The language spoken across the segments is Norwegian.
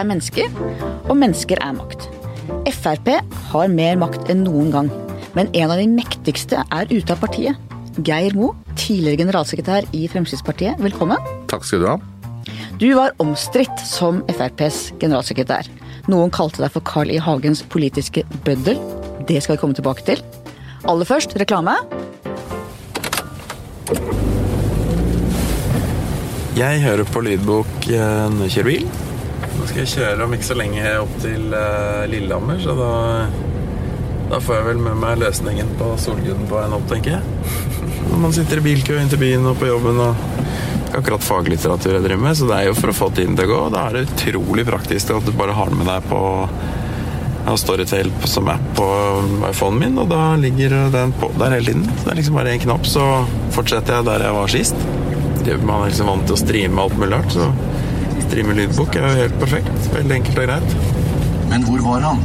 er mennesker, og mennesker er makt. Frp har mer makt enn noen gang, men en av de mektigste er ute av partiet. Geir Mo, tidligere generalsekretær i Fremskrittspartiet, velkommen. Takk skal du ha. Du var omstridt som FrPs generalsekretær. Noen kalte deg for Carl I. Hagens politiske bøddel. Det skal vi komme tilbake til. Aller først reklame. Jeg hører på lydbok eh, når jeg kjører bil. Nå skal jeg kjøre om ikke så lenge opp til eh, Lillehammer, så da, da får jeg vel med meg løsningen på Solguden på veien opp, tenker jeg. Når man sitter i bilkø inn til byen og på jobben og akkurat faglitteratur jeg driver med, så det er jo for å få tiden til å gå. Da er det utrolig praktisk at du bare har den med deg på jeg har Storytel som app på iPhonen min, og da ligger den på der hele tiden. Så det er liksom bare én knapp, så fortsetter jeg der jeg var sist. Man er liksom vant til å streame alt mulig rart, så streame lydbok er jo helt perfekt. Veldig enkelt og greit. Men hvor var han?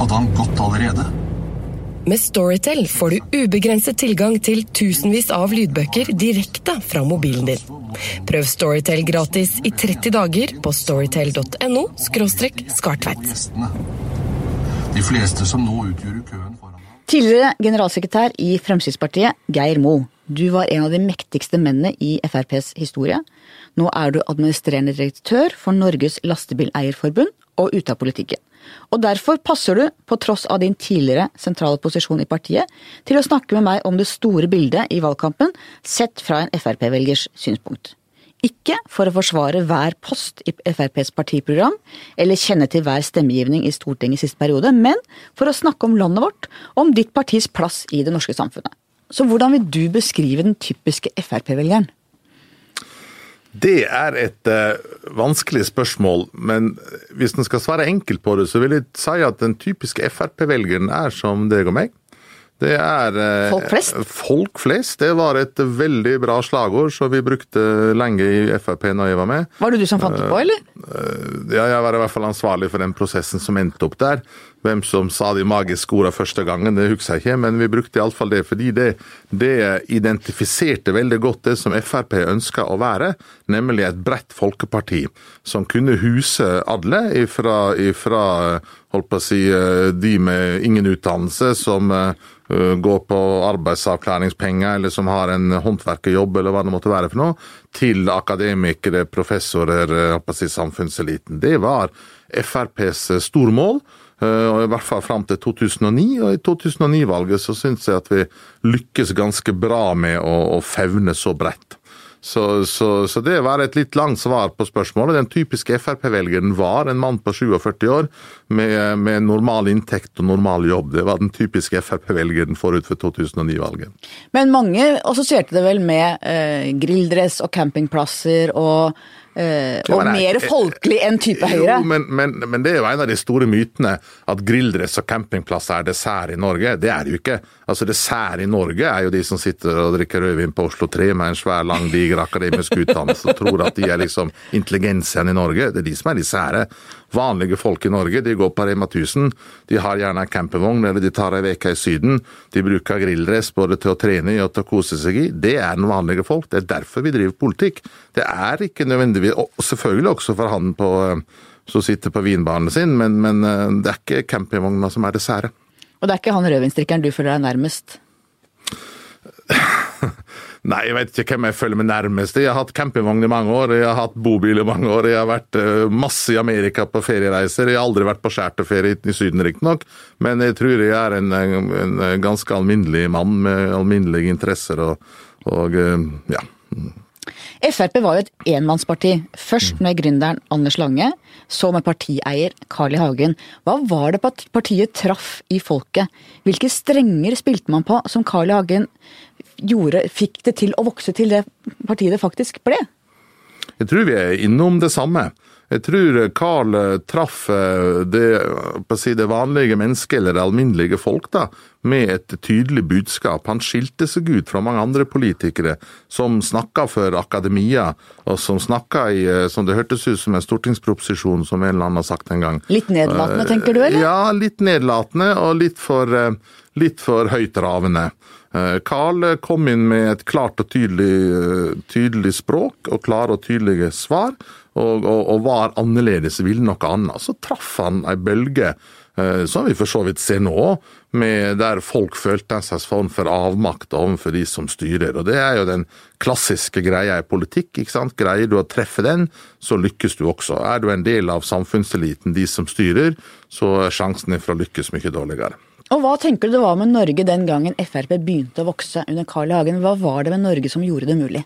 Hadde han gått allerede? Med Storytel får du ubegrenset tilgang til tusenvis av lydbøker direkte fra mobilen din. Prøv Storytel gratis i 30 dager på storytel.no skartveit. De fleste som nå utgjør køen foran Tidligere generalsekretær i Fremskrittspartiet, Geir Mo. Du var en av de mektigste mennene i FrPs historie. Nå er du administrerende direktør for Norges Lastebileierforbund og ute av politikken. Og derfor passer du, på tross av din tidligere sentrale posisjon i partiet, til å snakke med meg om det store bildet i valgkampen, sett fra en Frp-velgers synspunkt. Ikke for å forsvare hver post i FrPs partiprogram, eller kjenne til hver stemmegivning i Stortinget i siste periode, men for å snakke om landet vårt, om ditt partis plass i det norske samfunnet. Så hvordan vil du beskrive den typiske Frp-velgeren? Det er et uh, vanskelig spørsmål, men hvis en skal svare enkelt på det, så vil jeg si at den typiske Frp-velgeren er som deg og meg. Det er uh, folk flest? Folk flest. Det var et veldig bra slagord som vi brukte lenge i Frp når jeg var med. Var det du som fant det på, eller? Uh, ja, jeg var i hvert fall ansvarlig for den prosessen som endte opp der. Hvem som sa de magiske ordene første gangen, det husker jeg ikke, men vi brukte iallfall det fordi det, det, identifiserte veldig godt det som Frp ønska å være, nemlig et bredt folkeparti som kunne huse alle, ifra, ifra holdt på å si, de med ingen utdannelse, som går på arbeidsavklaringspenger, eller som har en håndverkerjobb, eller hva det måtte være for noe, til akademikere, professorer, holdt på å si, samfunnseliten. Det var FrPs stormål. I hvert fall fram til 2009, og i 2009-valget så syns jeg at vi lykkes ganske bra med å, å fevne så bredt. Så, så, så, det var et litt langt svar på spørsmålet. Den typiske Frp-velgeren var en mann på 47 år med, med, normal inntekt og normal jobb. Det var den typiske Frp-velgeren forut for 2009-valget. Men mange assosierte det vel med eh, grilldress og campingplasser og og mer folkelig enn type Høyre. Jo, men, men, men, det er jo en av de store mytene at grilldress og campingplasser er dessert i Norge. Det er det jo ikke. Altså Dessert i Norge er jo de som sitter og drikker rødvin på Oslo 3 med en svær, lang, diger akademisk utdannelse og tror at de er liksom intelligensene i Norge. Det er de som er de sære. Vanlige folk i Norge de går på Rema 1000. De har gjerne en campingvogn eller de tar ei uke i Syden. De bruker grilldress både til å trene i og til å kose seg i. Det er den vanlige folk. Det er derfor vi driver politikk. Det er ikke nødvendigvis Og selvfølgelig også for han på, som sitter på vinbaren sin, men, men det er ikke campingvogna som er det sære. Og det er ikke han rødvinsdrikkeren du føler deg nærmest? Nei, jeg vet ikke hvem jeg følger med nærmest. Jeg har hatt campingvogn i mange år, jeg har hatt bobil i mange år, jeg har vært uh, masse i Amerika på feriereiser. Jeg har aldri vært på charterferie i Syden, riktignok, men jeg tror jeg er en, en, ganske alminnelig mann med alminnelige interesser og, og uh, ja. Frp var jo et enmannsparti. Først med gründeren Anders Lange, så med partieier Carl I. Hagen. Hva var det partiet traff i folket? Hvilke strenger spilte man på som Carl I. Hagen gjorde, fikk det til å vokse til det partiet det faktisk ble? Jeg tror vi er innom det samme. Jeg tror Carl traff eh, det, si, det, vanlige mennesket, eller det alminnelige folk, da, med et tydelig budskap. Han skilte seg ut fra mange andre politikere som snakka for akademia, og som snakka i eh, som det hørtes ut som en stortingsproposisjon, som en eller annen har sagt en gang. Litt nedlatende, tenker du, eller? Ja, litt nedlatende, og litt for, litt for høytravende. Carl kom inn med et klart og tydelig, tydelig språk og klare og tydelige svar, og, og, og var annerledes, ville noe annet. Så traff han ei bølge Eh, som vi for så vidt ser nå, der folk følte en slags form for avmakt overfor de som styrer. Og Det er jo den klassiske greia i politikk. ikke sant? Greier du å treffe den, så lykkes du også. Er du en del av samfunnseliten, de som styrer, så er sjansen din for å lykkes mye dårligere. Og Hva tenker du det var med Norge den gangen Frp begynte å vokse under Carl. Hagen? Hva var det med Norge som gjorde det mulig?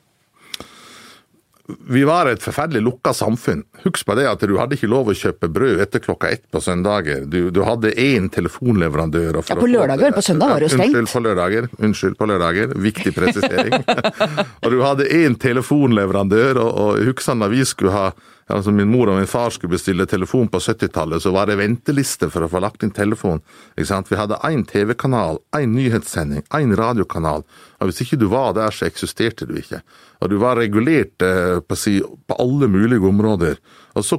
Vi var et forferdelig lukka samfunn. Husk på det at du hadde ikke lov å kjøpe brød etter klokka ett på søndager. Du, du hadde én telefonleverandør. ja, På lørdager, på søndag var det jo stengt. Unnskyld, på lørdager. Unnskyld, på lørdager. Viktig presisering. og du hadde én telefonleverandør, og, og husker da vi skulle ha altså Min mor og min far skulle bestille telefon på 70-tallet, så var det venteliste for å få lagt inn telefon. Vi hadde én TV-kanal, én nyhetssending, én radiokanal. og Hvis ikke du var der, så eksisterte du ikke. Og du var regulert eh, på, på alle mulige områder. Og så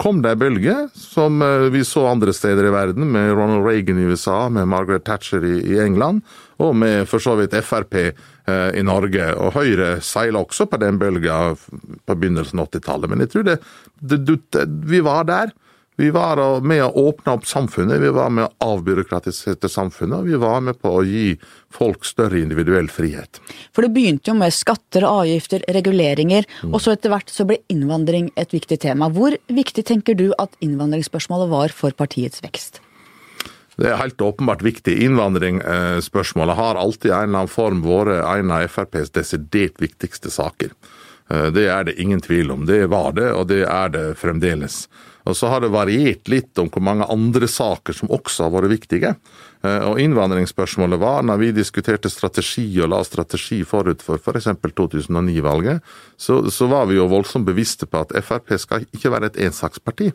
kom det ei bølge, som eh, vi så andre steder i verden, med Ronald Reagan i USA, med Margaret Thatcher i, i England, og med for så vidt Frp eh, i Norge. Og Høyre seila også på den bølga på begynnelsen av 80-tallet. Men jeg tror det, det, det, vi var der. Vi var med å åpne opp samfunnet, vi var med å avbyråkratisere samfunnet, og vi var med på å gi folk større individuell frihet. For det begynte jo med skatter, avgifter, reguleringer, mm. og så etter hvert så ble innvandring et viktig tema. Hvor viktig tenker du at innvandringsspørsmålet var for partiets vekst? Det er helt åpenbart viktig. Innvandringsspørsmålet har alltid en eller annen form vært en av FrPs desidert viktigste saker. Eh, det er det ingen tvil om. Det var det, og det er det fremdeles. Og så har det variert litt om hvor mange andre saker som også har vært viktige. Eh, og innvandringsspørsmålet var, når vi diskuterte strategi og la strategi forut for f.eks. For 2009-valget, så, så, var vi jo voldsomt bevisste på at Frp skal ikke være et ensaksparti.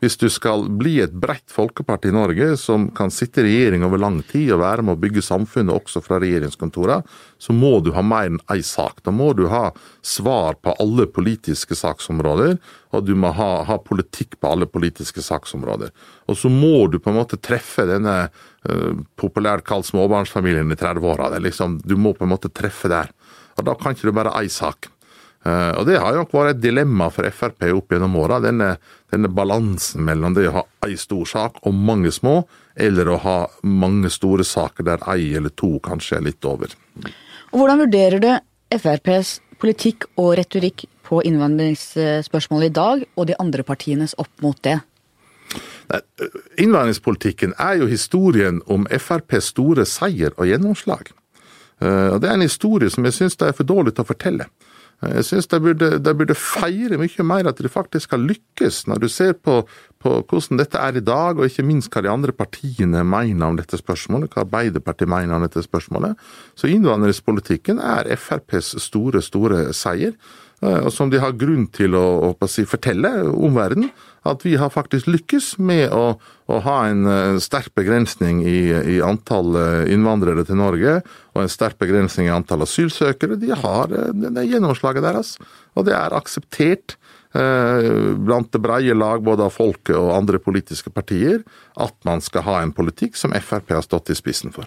Hvis du skal bli et bredt folkeparti i Norge som kan sitte i regjering over lang tid og være med å bygge samfunnet også fra regjeringskontorene, så må du ha mer enn én sak. Da må du ha svar på alle politiske saksområder, og du må ha, ha politikk på alle politiske saksområder. Og så må du på en måte treffe denne uh, populært kalt småbarnsfamilien i 30-åra. Liksom, du må på en måte treffe der. Og da kan ikke du bare ha én sak. Uh, og Det har jo nok vært et dilemma for Frp opp gjennom åra. Denne, denne, balansen mellom det å ha ei stor sak og mange små, eller å ha mange store saker der ei eller to kanskje er litt over. Og Hvordan vurderer du FrPs politikk og retorikk på innvandringsspørsmålet i dag, og de andre partienes opp mot det? Innvandringspolitikken er jo historien om FrPs store seier og gjennomslag. Uh, og Det er en historie som jeg syns det er for dårlig til å fortelle. Jeg synes de burde, de burde, feire mye mer at de faktisk har lykkes, når du ser på, på, hvordan dette er i dag, og ikke minst hva de andre partiene mener om dette spørsmålet, hva Arbeiderpartiet mener om dette spørsmålet. Så innvandringspolitikken er FrPs store, store seier. Eh, og som de har grunn til å, å si, fortelle om verden. At vi har faktisk lykkes med å, å ha en eh, sterk begrensning i, i, antall eh, innvandrere til Norge, og en sterk begrensning i antall asylsøkere. De har det gjennomslaget deres, og det er akseptert blant det breie lag både av folket og andre politiske partier at man skal ha en politikk som Frp har stått i spissen for.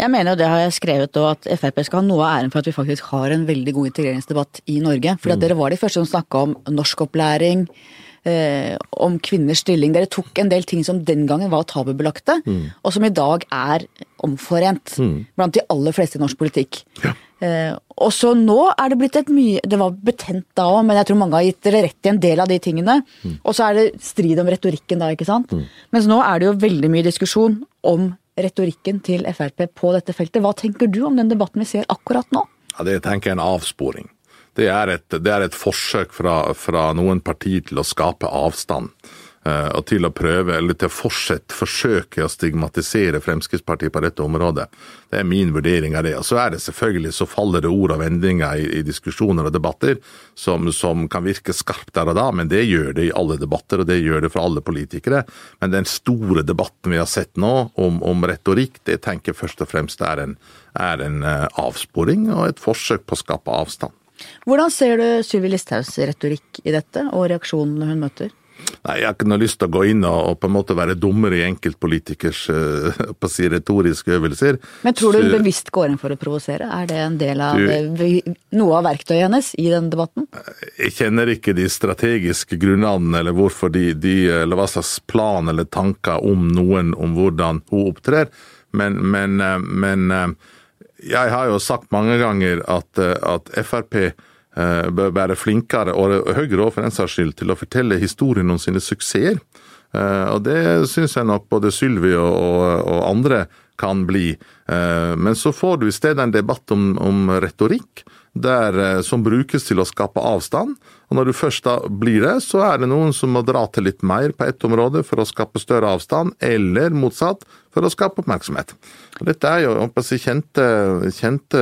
Jeg mener, og det har jeg skrevet òg, at Frp skal ha noe av æren for at vi faktisk har en veldig god integreringsdebatt i Norge. Fordi at mm. dere var de første som snakka om norskopplæring, eh, om kvinners stilling. Dere tok en del ting som den gangen var tabubelagte, mm. og som i dag er omforent mm. blant de aller fleste i norsk politikk. Ja. Eh, og så nå er det blitt et mye Det var betent da òg, men jeg tror mange har gitt dere rett i en del av de tingene. Mm. Og så er det strid om retorikken da, ikke sant. Mm. Mens nå er det jo veldig mye diskusjon om retorikken til Frp på dette feltet. Hva tenker du om den debatten vi ser akkurat nå? Ja, Det tenker jeg er en avsporing. Det er et, det er et forsøk fra, fra noen partier til å skape avstand. Eh, og til å prøve, eller til å fortsette forsøke å stigmatisere Fremskrittspartiet på dette området. Det er min vurdering av det. Og så er det selvfølgelig, så faller det ord og vendinger i, i diskusjoner og debatter som, som, kan virke skarpt der og da, men det gjør det i alle debatter, og det gjør det for alle politikere. Men den store debatten vi har sett nå om, om retorikk, det tenker jeg først og fremst er en, er en uh, avsporing og et forsøk på å skape avstand. Hvordan ser du Sylvi Listhaugs retorikk i dette, og reaksjonene hun møter? Nei, Jeg har ikke noe lyst til å gå inn og, på en måte være dommer i enkeltpolitikers uh, på si retoriske øvelser. Men tror du hun bevisst går inn for å provosere? Er det en del av Du- eh, noe av verktøyet hennes i denne debatten? Jeg kjenner ikke de strategiske grunnene, eller hvorfor de, de eller hva slags plan eller tanker om noen om hvordan hun opptrer, men, men, eh, men eh, jeg har jo sagt mange ganger at, eh, at Frp eh, bør være flinkere, og Høyre òg for den saks skyld, til å fortelle historien om sine suksesser. Eh, Og det syns jeg nok både Sylvi og, og, og andre kan bli. Men så får du i stedet en debatt om, om retorikk der, som brukes til å skape avstand. Og når du først da blir det, så er det noen som må dra til litt mer på ett område for å skape større avstand, eller motsatt, for å skape oppmerksomhet. Og dette er jo si, kjente, kjente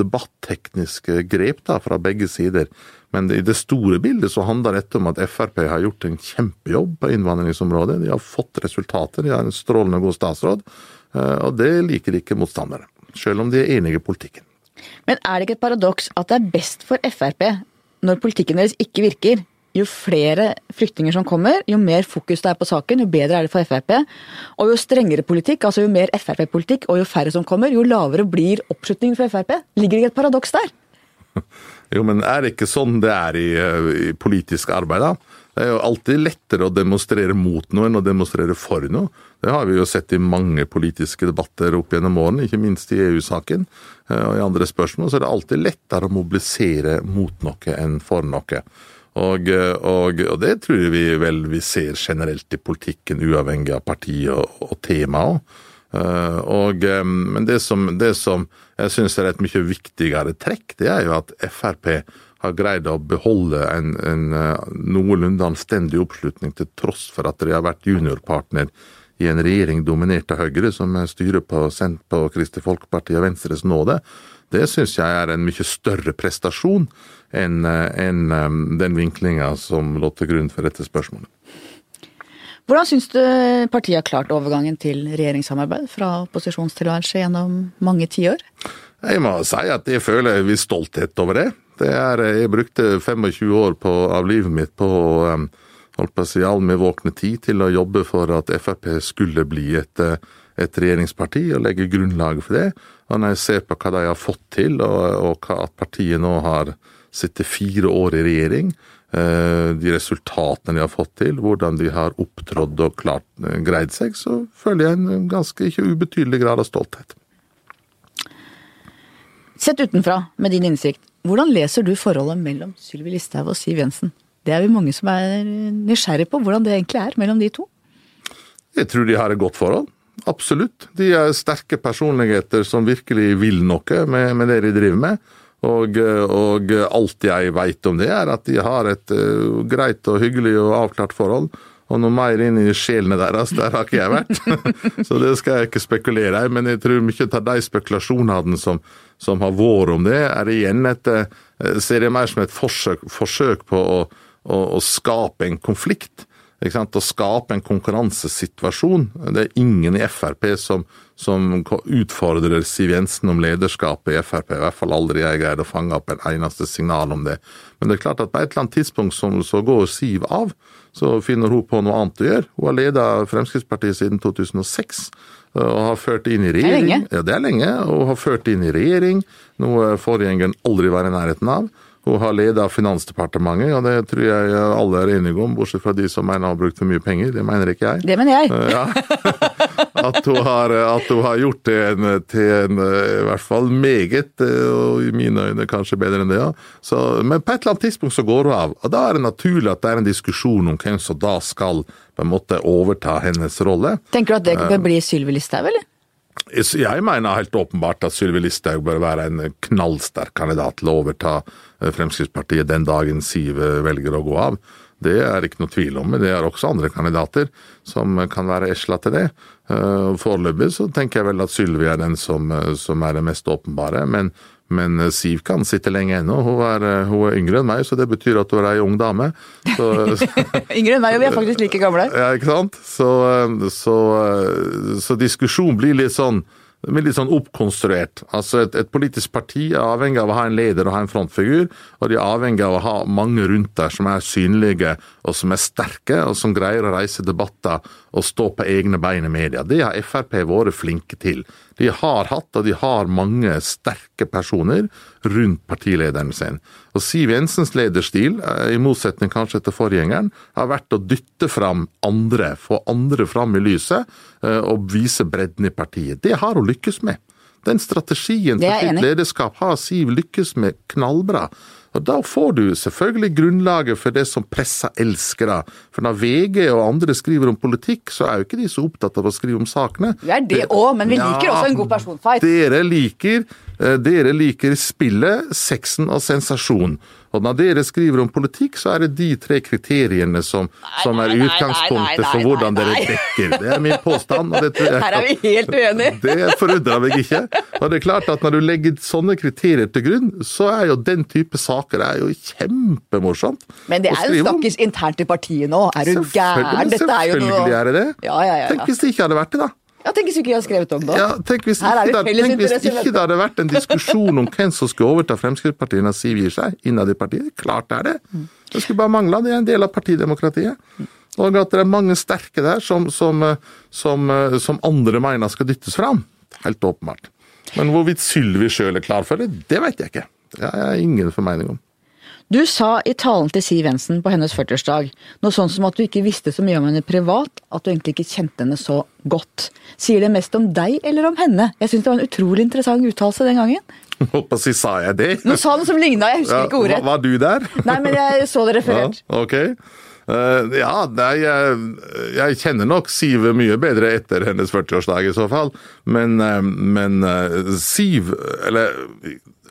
debattekniske grep da, fra begge sider. Men i det store bildet så handler dette om at Frp har gjort en kjempejobb på innvandringsområdet. De har fått resultater, de har en strålende god statsråd, eh, og det liker ikke motstandere. Selv om de er enige i politikken. Men er det ikke et paradoks at det er best for Frp når politikken deres ikke virker? Jo flere flyktninger som kommer, jo mer fokus det er på saken, jo bedre er det for Frp. Og jo strengere politikk, altså jo mer Frp-politikk og jo færre som kommer, jo lavere blir oppslutningen for Frp. Ligger det ikke et paradoks der? Jo, men er det ikke sånn det er i, eh, i politisk arbeid, da? Det er jo alltid lettere å demonstrere mot noe enn å demonstrere for noe. Det har vi jo sett i mange politiske debatter opp gjennom årene, ikke minst i EU-saken eh, og i andre spørsmål. Så er det alltid lettere å mobilisere mot noe enn for noe. Og, og, og det tror vi vel vi ser generelt i politikken, uavhengig av parti og, og tema. Eh, og, eh, men det som, det som jeg syns er et mye viktigere trekk, det er jo at Frp har greid å beholde en, en eh, noenlunde anstendig oppslutning, til tross for at de har vært juniorpartner i en regjering dominert av Høyre, som styrer på, sendt på Kristelig Folkeparti og Venstres nåde. Det syns jeg er en mye større prestasjon enn en, eh, den vinklinga som lå til grunn for dette spørsmålet. Hvordan syns du partiet har klart overgangen til regjeringssamarbeid fra opposisjonstilværelse gjennom mange tiår? Jeg må si at jeg føler en viss stolthet over det. det er, jeg brukte 25 år på, av livet mitt på holdt på å si, all min våkne tid til å jobbe for at Frp skulle bli et, eh, et regjeringsparti, og legge grunnlaget for det. Og når jeg ser på hva de har fått til, og, og hva at partiet nå har sittet fire år i regjering, eh, de resultatene de har fått til, hvordan de har opptrådt og klart eh, greid seg, så føler jeg en ganske ikke ubetydelig grad av stolthet. Sett utenfra, med din innsikt, hvordan leser du forholdet mellom Sylvi Listhaug og Siv Jensen? Det er vi mange som er nysgjerrig på hvordan det egentlig er mellom de to. Jeg tror de har et godt forhold. Absolutt. De er sterke personligheter som virkelig vil noe med, med det de driver med. Og, og alt jeg veit om det, er at de har et uh, greit og hyggelig og avklart forhold. Og noe mer inn i sjelene deres, der har ikke jeg vært. Så det skal jeg ikke spekulere i. Men jeg tror mye av de spekulasjonene som, som har vært om det, er igjen et uh, Ser jeg mer som et forsøk, forsøk på å, å, å skape en konflikt. Å skape en konkurransesituasjon. Det er ingen i Frp som, som utfordrer Siv Jensen om lederskapet i Frp. I hvert fall aldri jeg greid å fange opp en eneste signal om det. Men det er klart at på et eller annet tidspunkt som, så går Siv av, så finner hun på noe annet å gjøre. Hun har ledet Fremskrittspartiet siden 2006. Og har ført inn i regjering. Det er lenge. Ja, det er lenge. Og har ført inn i regjering, noe forgjengeren aldri var i nærheten av. Hun har ledet Finansdepartementet, og det tror jeg alle er enige om, bortsett fra de som mener hun har brukt for mye penger. Det mener ikke jeg. Det mener jeg. Ja. At hun, har, at hun har gjort det en, til en i hvert fall meget, og i mine øyne kanskje bedre enn det. Ja. Så, men på et eller annet tidspunkt så går hun av. Og da er det naturlig at det er en diskusjon om hvem som da skal på en måte overta hennes rolle. Tenker du at det kan bli Sylvi Listhaug, eller? Jeg mener helt åpenbart at Sylvi Listhaug bør være en knallsterk kandidat til å overta eh, Fremskrittspartiet den dagen Siv velger å gå av. Det er ikke noe tvil om, men det er også andre kandidater som kan være esla til det. Eh, Foreløpig så tenker jeg vel at Sylvi er den som, eh, som er det mest åpenbare. Men, men Siv kan sitte lenge ennå. Hun, er- hun er yngre enn meg, så det betyr at hun er ei ung dame. Så, Yngre enn meg, og vi er faktisk like gamle. ja, ikke sant? Så, så, så diskusjon blir litt sånn veldig sånn oppkonstruert. Altså et, et, politisk parti er avhengig av å ha en leder og ha en frontfigur, og de er avhengig av å ha mange rundt der som er synlige og som er sterke, og som greier å reise debatter og stå på egne bein i media. Det har Frp vært flinke til. De har hatt, og de har mange sterke personer rundt partilederen sin. Og Siv Jensens lederstil, eh, i motsetning kanskje til forgjengeren, har vært å dytte fram andre, få andre fram i lyset, eh, og vise bredden i partiet. Det har hun lykkes med. Den strategien for sitt lederskap har Siv lykkes med knallbra. Og Da får du selvfølgelig grunnlaget for det som pressa elsker. da. For når VG og andre skriver om politikk, så er jo ikke de så opptatt av å skrive om sakene. Vi er det òg, men vi liker ja, også en god personfight. Dere liker, eh, dere liker spillet, sexen og sensasjon. Og når dere skriver om politikk, så er det de tre kriteriene som, som er utgangspunktet for hvordan dere dekker. Det er min påstand. og det tror jeg, Her er vi helt uenige. Det forundrer meg ikke. Og det er klart at Når du legger sånne kriterier til grunn, så er jo den type saker er jo kjempemorsomt. Men det er jo snakkes internt i partiet nå. Er du gæren? Dette er jo noe Selvfølgelig er det det. Ja, ja, ja, Tenk hvis det ikke hadde vært det, da. Ja, Tenk hvis ikke jeg hadde skrevet om det. Ja, tenk hvis, ikke, det, tenk hvis ikke det hadde vært en diskusjon om hvem som skulle overta Fremskrittspartiet når Siv gir seg innad i partiet. Klart det er det. Det skulle bare mangle. Det er en del av partidemokratiet. Og at det er mange sterke der som, som, som, som andre mener skal dyttes fram. Helt åpenbart. Men hvorvidt Sylvi sjøl er klar for det, det vet jeg ikke. Det har jeg ingen formening om. Du sa i talen til Siv Jensen på hennes 40-årsdag noe sånn som at du ikke visste så mye om henne privat, at du egentlig ikke kjente henne så godt. Sier det mest om deg eller om henne? Jeg syns det var en utrolig interessant uttalelse den gangen. Håper si sa jeg det? Nå sa noe som ligna, jeg husker ja, ikke ordet. Var, var du der? Nei, men jeg så det referert. Ja, ok. Uh, ja, nei, jeg, jeg, kjenner nok Siv mye bedre etter hennes 40-årsdag i så fall. Men, uh, men uh, Siv, eller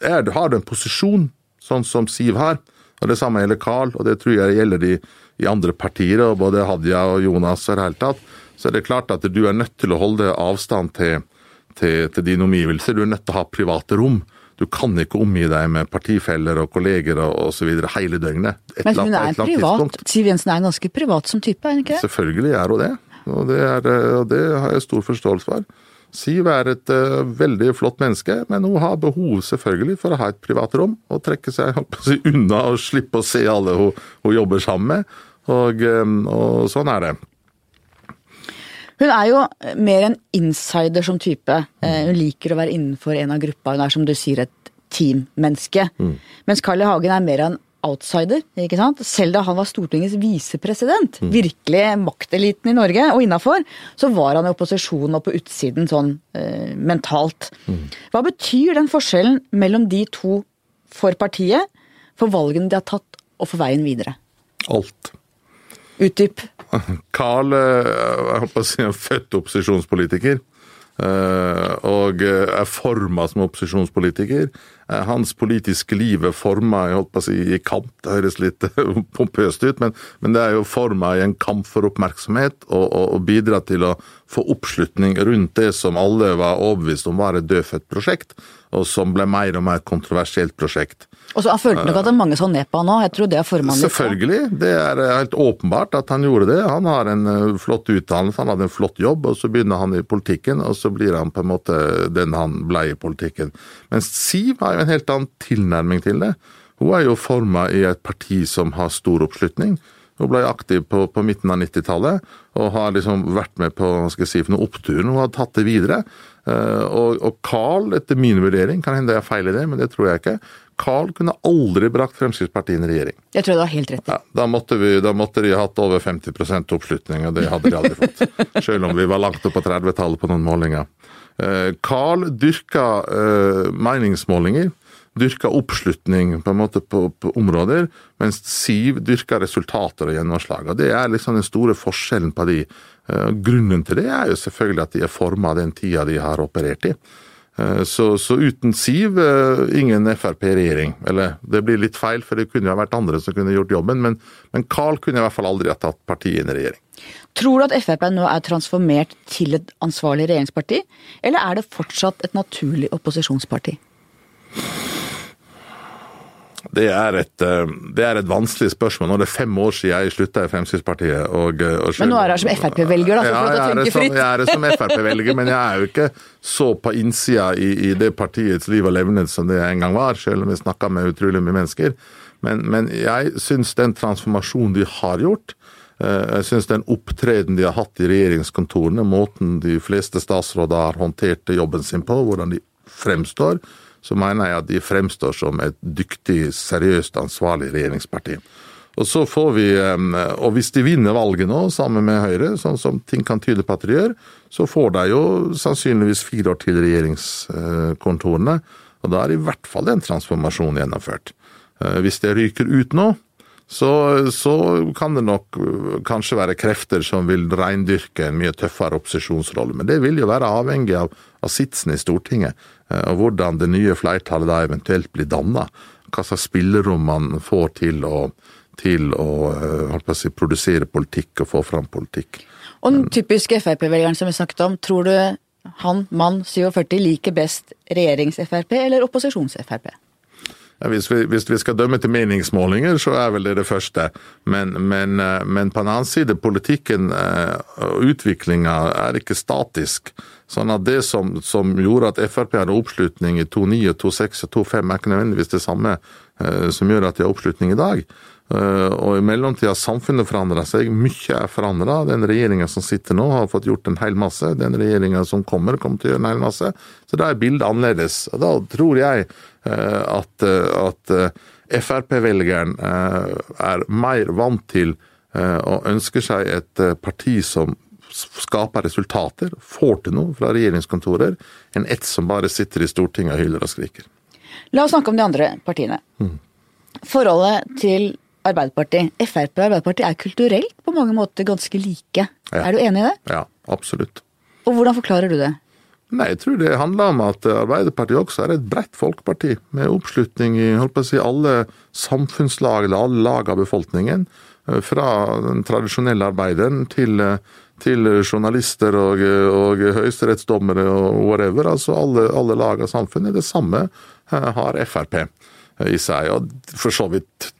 er, har du en posisjon sånn som Siv har. Og Det samme gjelder Carl, og det tror jeg gjelder de i andre partier, og både Hadia og Jonas og det hele tatt. Så er det klart at du er nødt til å holde avstand til, til, til dine omgivelser. Du er nødt til å ha private rom. Du kan ikke omgi deg med partifeller og kolleger og osv. hele døgnet. Et Men hun er en privat, Siv Jensen er ganske privat som type, er hun ikke det? Selvfølgelig er hun det. Og det, er, og det har jeg stor forståelse for. Siv er et uh, veldig flott menneske, men hun har behov selvfølgelig for å ha et privat rom og trekke seg si, unna og slippe å se alle hun, hun jobber sammen med. Og, um, og, sånn er det. Hun er jo mer en insider som type. Mm. hun liker å være innenfor en av gruppa. Hun er som du sier et teammenneske. Mm. Mens Carl I. Hagen er mer en outsider, ikke sant. Selv da han var Stortingets visepresident, mm. virkelig makteliten i Norge og innafor, så var han i opposisjon og på utsiden sånn eh, mentalt. Mm. Hva betyr den forskjellen mellom de to for partiet, for valgene de har tatt, og for veien videre? Alt. Utdyp. Carl eh, jeg håper å si, er født opposisjonspolitiker. Eh, og eh, er forma som opposisjonspolitiker. Eh, hans politiske liv er forma si, i kamp, det høres litt pompøst ut, men, men, det er jo forma i en kamp for oppmerksomhet, og, og, og bidra til å få oppslutning rundt det som alle var overbevist om var et dødfødt prosjekt, og som ble mer og mer kontroversielt prosjekt. Og så Han følte nok at det er mange så ned på han òg, jeg tror det har formannen? Selvfølgelig, det er eh, helt åpenbart at han gjorde det. Han har en eh, flott utdannelse, han hadde en flott jobb, og så begynner han i politikken, og så blir han på en måte den han ble i politikken. Mens Siv har jo en helt annen tilnærming til det. Hun er jo forma i et parti som har stor oppslutning. Hun ble aktiv på, på midten av 90-tallet og har liksom vært med på skal jeg si, for noen oppturen. Hun har tatt det videre. Uh, og, og Carl, etter min vurdering, kan hende jeg feil i det, men det tror jeg ikke, Carl kunne aldri brakt Fremskrittspartiet inn i regjering. Jeg tror du har helt rett. Ja, da, måtte vi, da måtte de hatt over 50% oppslutning, og det hadde de aldri fått. Selv om vi var langt opp på 30-tallet på noen målinger. Eh, Carl dyrka uh, meningsmålinger, dyrka oppslutning på en måte på, på områder, mens Siv dyrka resultater og gjennomslag. Og Det er liksom den store forskjellen på de. Uh, grunnen til det er jo selvfølgelig at de er forma av den tida de har operert i. Eh, så, så, uten Siv, eh, ingen Frp-regjering. Eller det blir litt feil, for det kunne jo vært andre som kunne gjort jobben, men, men Carl kunne i hvert fall aldri ha tatt partiet inn i regjering. Tror du at Frp nå er transformert til et ansvarlig regjeringsparti, eller er det fortsatt et naturlig opposisjonsparti? Det er, et, eh, det er et vanskelig spørsmål. Nå er det fem år siden jeg slutta i Fremskrittspartiet. Og, eh, og Men nå er du her som Frp-velger, da, så Ja, jeg er som, jeg er som Frp-velger, men jeg er jo ikke så på innsida i, i det partiets liv og levnet som det en gang var, selv om vi snakka med utrolig mye mennesker. Men, men jeg syns den transformasjonen de har gjort, eh, jeg syns den opptreden de har hatt i regjeringskontorene, måten de fleste statsråder har håndtert jobben sin på, hvordan de fremstår, så mener jeg at de fremstår som et dyktig, seriøst, ansvarlig regjeringsparti. Og så får vi, eh, og hvis de vinner valget nå sammen med Høyre, sånn som ting kan tyde på at de gjør, så får de jo sannsynligvis fire år til regjeringskontorene. Og da er i hvert fall en transformasjon gjennomført. Eh, Hvis det ryker ut nå, så, så kan det nok øh, kanskje være krefter som vil reindyrke en mye tøffere opposisjonsrolle. Men det vil jo være avhengig av, av sitsen i Stortinget, eh, og hvordan det nye flertallet da eventuelt blir danna. Hva slags spillerom man får til å, til på å si, produsere politikk og få fram politikk. Og den typiske Frp-velgeren som vi snakket om, tror du han, mann 47, liker best regjerings-Frp eller opposisjons-Frp? Hvis, vi, hvis vi skal dømme til meningsmålinger, så er vel det det første. Men, men, eh, men på en annen side, politikken eh, og utviklinga er ikke statisk. Sånn at det som, som gjorde at Frp hadde oppslutning i 2.9, 2.6 og 2.5, er ikke nødvendigvis det samme eh, som gjør at de har oppslutning i dag. Og i mellomtida har samfunnet forandra seg. Mye er forandra. Den regjeringa som sitter nå, har fått gjort en hel masse. Den regjeringa som kommer, kommer til å gjøre en hel masse. Så da er bildet annerledes. Og da tror jeg at, eh, at eh, Frp-velgeren eh, er mer vant til eh, og ønsker seg et eh, parti som skaper resultater, får til noe fra regjeringskontorer, enn ett som bare sitter i Stortinget og hyler og skriker. La oss snakke om de andre partiene. Forholdet til Arbeiderpartiet, Frp og Arbeiderpartiet er kulturelt på mange måter ganske like. Ja. Er du enig i det? Ja, absolutt. Og hvordan forklarer du det? Nei, jeg tror det handler om at Arbeiderpartiet også er et bredt folkeparti, med oppslutning i si, alle samfunnslag eller alle lag av befolkningen. eh, Fra den tradisjonelle arbeideren til, eh, til journalister og, og høyesterettsdommere og whatever. Altså alle, alle lag av samfunnet. Det samme eh, har Frp i seg. Og for så vidt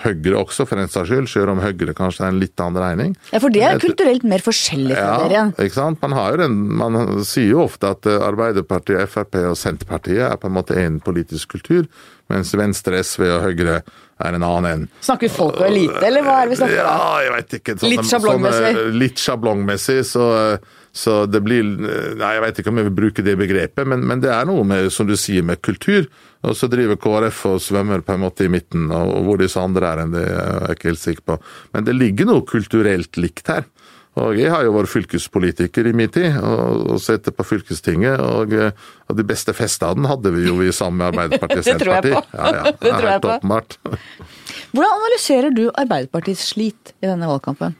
Høyre også, for en saks skyld, selv om Høyre kanskje er en litt annen regning. Ja, For det er kulturelt mer forskjellig fra dere igjen. ikke sant? Man, den, man sier jo ofte at eh, Arbeiderpartiet, Frp og Senterpartiet er på en måte en politisk kultur, mens Venstre, SV og Høyre er en annen en. Snakker vi folk og elite, eller hva er det vi snakker om? Ja, jeg vet ikke. Sånne, Litt sjablongmessig. Sånne, litt sjablongmessig, så, så det blir Nei, jeg vet ikke om jeg vil bruke det begrepet, men, men det er noe med, som du sier, med kultur. Og så driver KrF og svømmer på en måte i midten, og hvor disse andre er det er jeg ikke helt sikker på. Men det ligger noe kulturelt likt her. Og jeg har jo vært fylkespolitiker i min tid, og, og sittet på fylkestinget, og, og de beste festene hadde vi jo i sammen med Arbeiderpartiet og Det tror jeg Senterpartiet. på. Ja, ja, Det er jeg helt på. åpenbart. Hvordan analyserer du Arbeiderpartiets slit i denne valgkampen?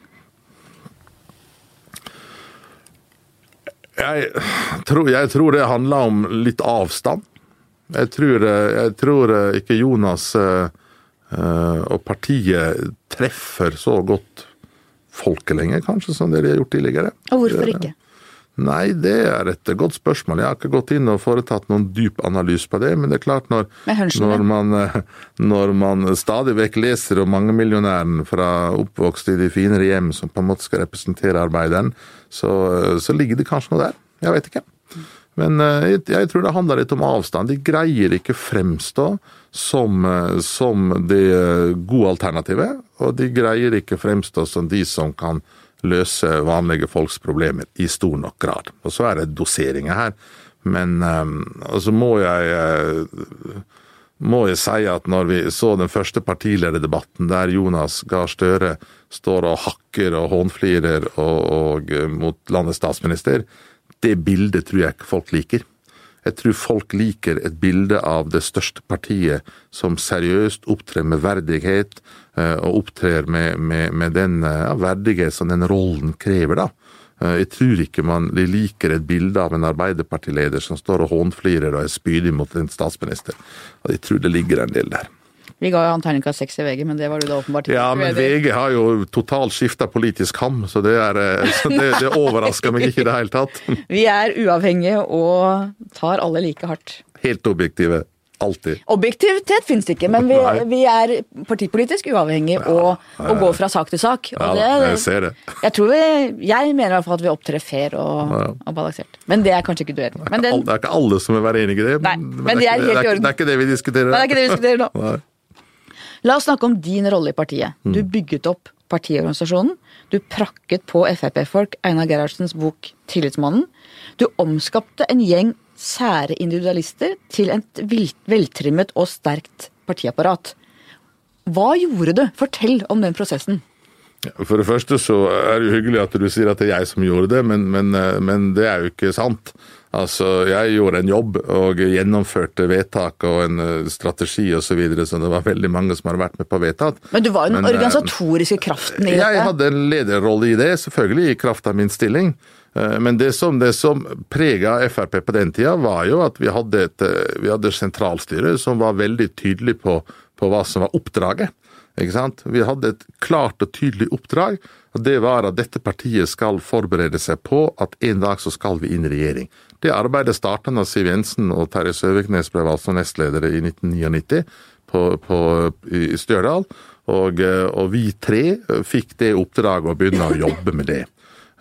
Jeg tror, jeg tror det handler om litt avstand. Jeg tror, jeg tror ikke Jonas eh, eh, og partiet treffer så godt folket lenger, kanskje, som det de har gjort tidligere. Og hvorfor ikke? Nei, det er et godt spørsmål. Jeg har ikke gått inn og foretatt noen dyp analyse på det, men det er klart når, når, man, eh, når man stadig vekk leser om mangemillionæren fra oppvokst i de finere hjem som på en måte skal representere arbeideren, så, så ligger det kanskje noe der. Jeg vet ikke. Men eh, jeg, jeg tror det handler litt om avstand. De greier ikke fremstå som, eh, som det eh, gode alternativet, og de greier ikke fremstå som de som kan løse vanlige folks problemer i stor nok grad. Og så er det doseringer her. Men um, altså må jeg eh, må jeg si at når vi så den første partilederdebatten der Jonas Gahr Støre står og hakker og hånflirer og, og, eh, mot landets statsminister, det bildet tror jeg ikke folk liker. Jeg tror folk liker et bilde av det største partiet som seriøst opptrer med verdighet, eh, og opptrer med, med, med den eh, ja, verdighet som den rollen krever, da. Eh, Jeg tror ikke man liker et bilde av en Arbeiderpartileder som står og hånflirer og er spydig mot en statsminister. Jeg tror det ligger en del der. Vi ga jo han terningkast seks i VG, men det var du da åpenbart ikke Ja, men. VG har jo totalt skifta politisk ham, så det, er, eh, så det, det overrasker meg ikke i det hele tatt. Vi er uavhengige og tar alle like hardt. Helt objektive. Alltid. Objektivitet finnes det ikke, men vi, vi er partipolitisk uavhengig og, og går fra sak til sak. Ja, jeg ser det. Jeg, tror vi, jeg mener i hvert fall at vi opptrer fair og, Ja. og balansert. Men det er kanskje ikke du enig i. Det er ikke alle som vil være enig i det. Men det det, det det er ikke det vi diskuterer nå. La oss snakke om din rolle i partiet. Mm. Du bygget opp partiorganisasjonen. Du prakket på Frp-folk Einar Gerhardsens bok 'Tillitsmannen'. Du omskapte en gjeng sære individualister til et veltrimmet og sterkt partiapparat. Hva gjorde du? Fortell om den prosessen. For det første så er det hyggelig at du sier at det er jeg som gjorde det, men, men, eh, men det er jo ikke sant. Altså, Jeg gjorde en jobb og gjennomførte vedtak og en eh, strategi osv., så, videre, så det var veldig mange som har vært med på vedtak. Men du var jo den Men, eh, organisatoriske kraften i Jeg dette. hadde en lederrolle i det, selvfølgelig i kraft av min stilling. Eh, Men det som, det som prega Frp på den tida, var jo at vi hadde et vi hadde sentralstyre som var veldig tydelig på, på hva som var oppdraget. Vi hadde et klart og tydelig oppdrag, det var at dette partiet skal forberede seg på at en dag så skal vi inn i regjering. Det arbeidet startet da Siv Jensen og Terje Søviknes ble valgt som nestledere i 1999 på, på, i Stjørdal. Og, eh, og vi tre fikk det oppdraget å begynne å jobbe med det.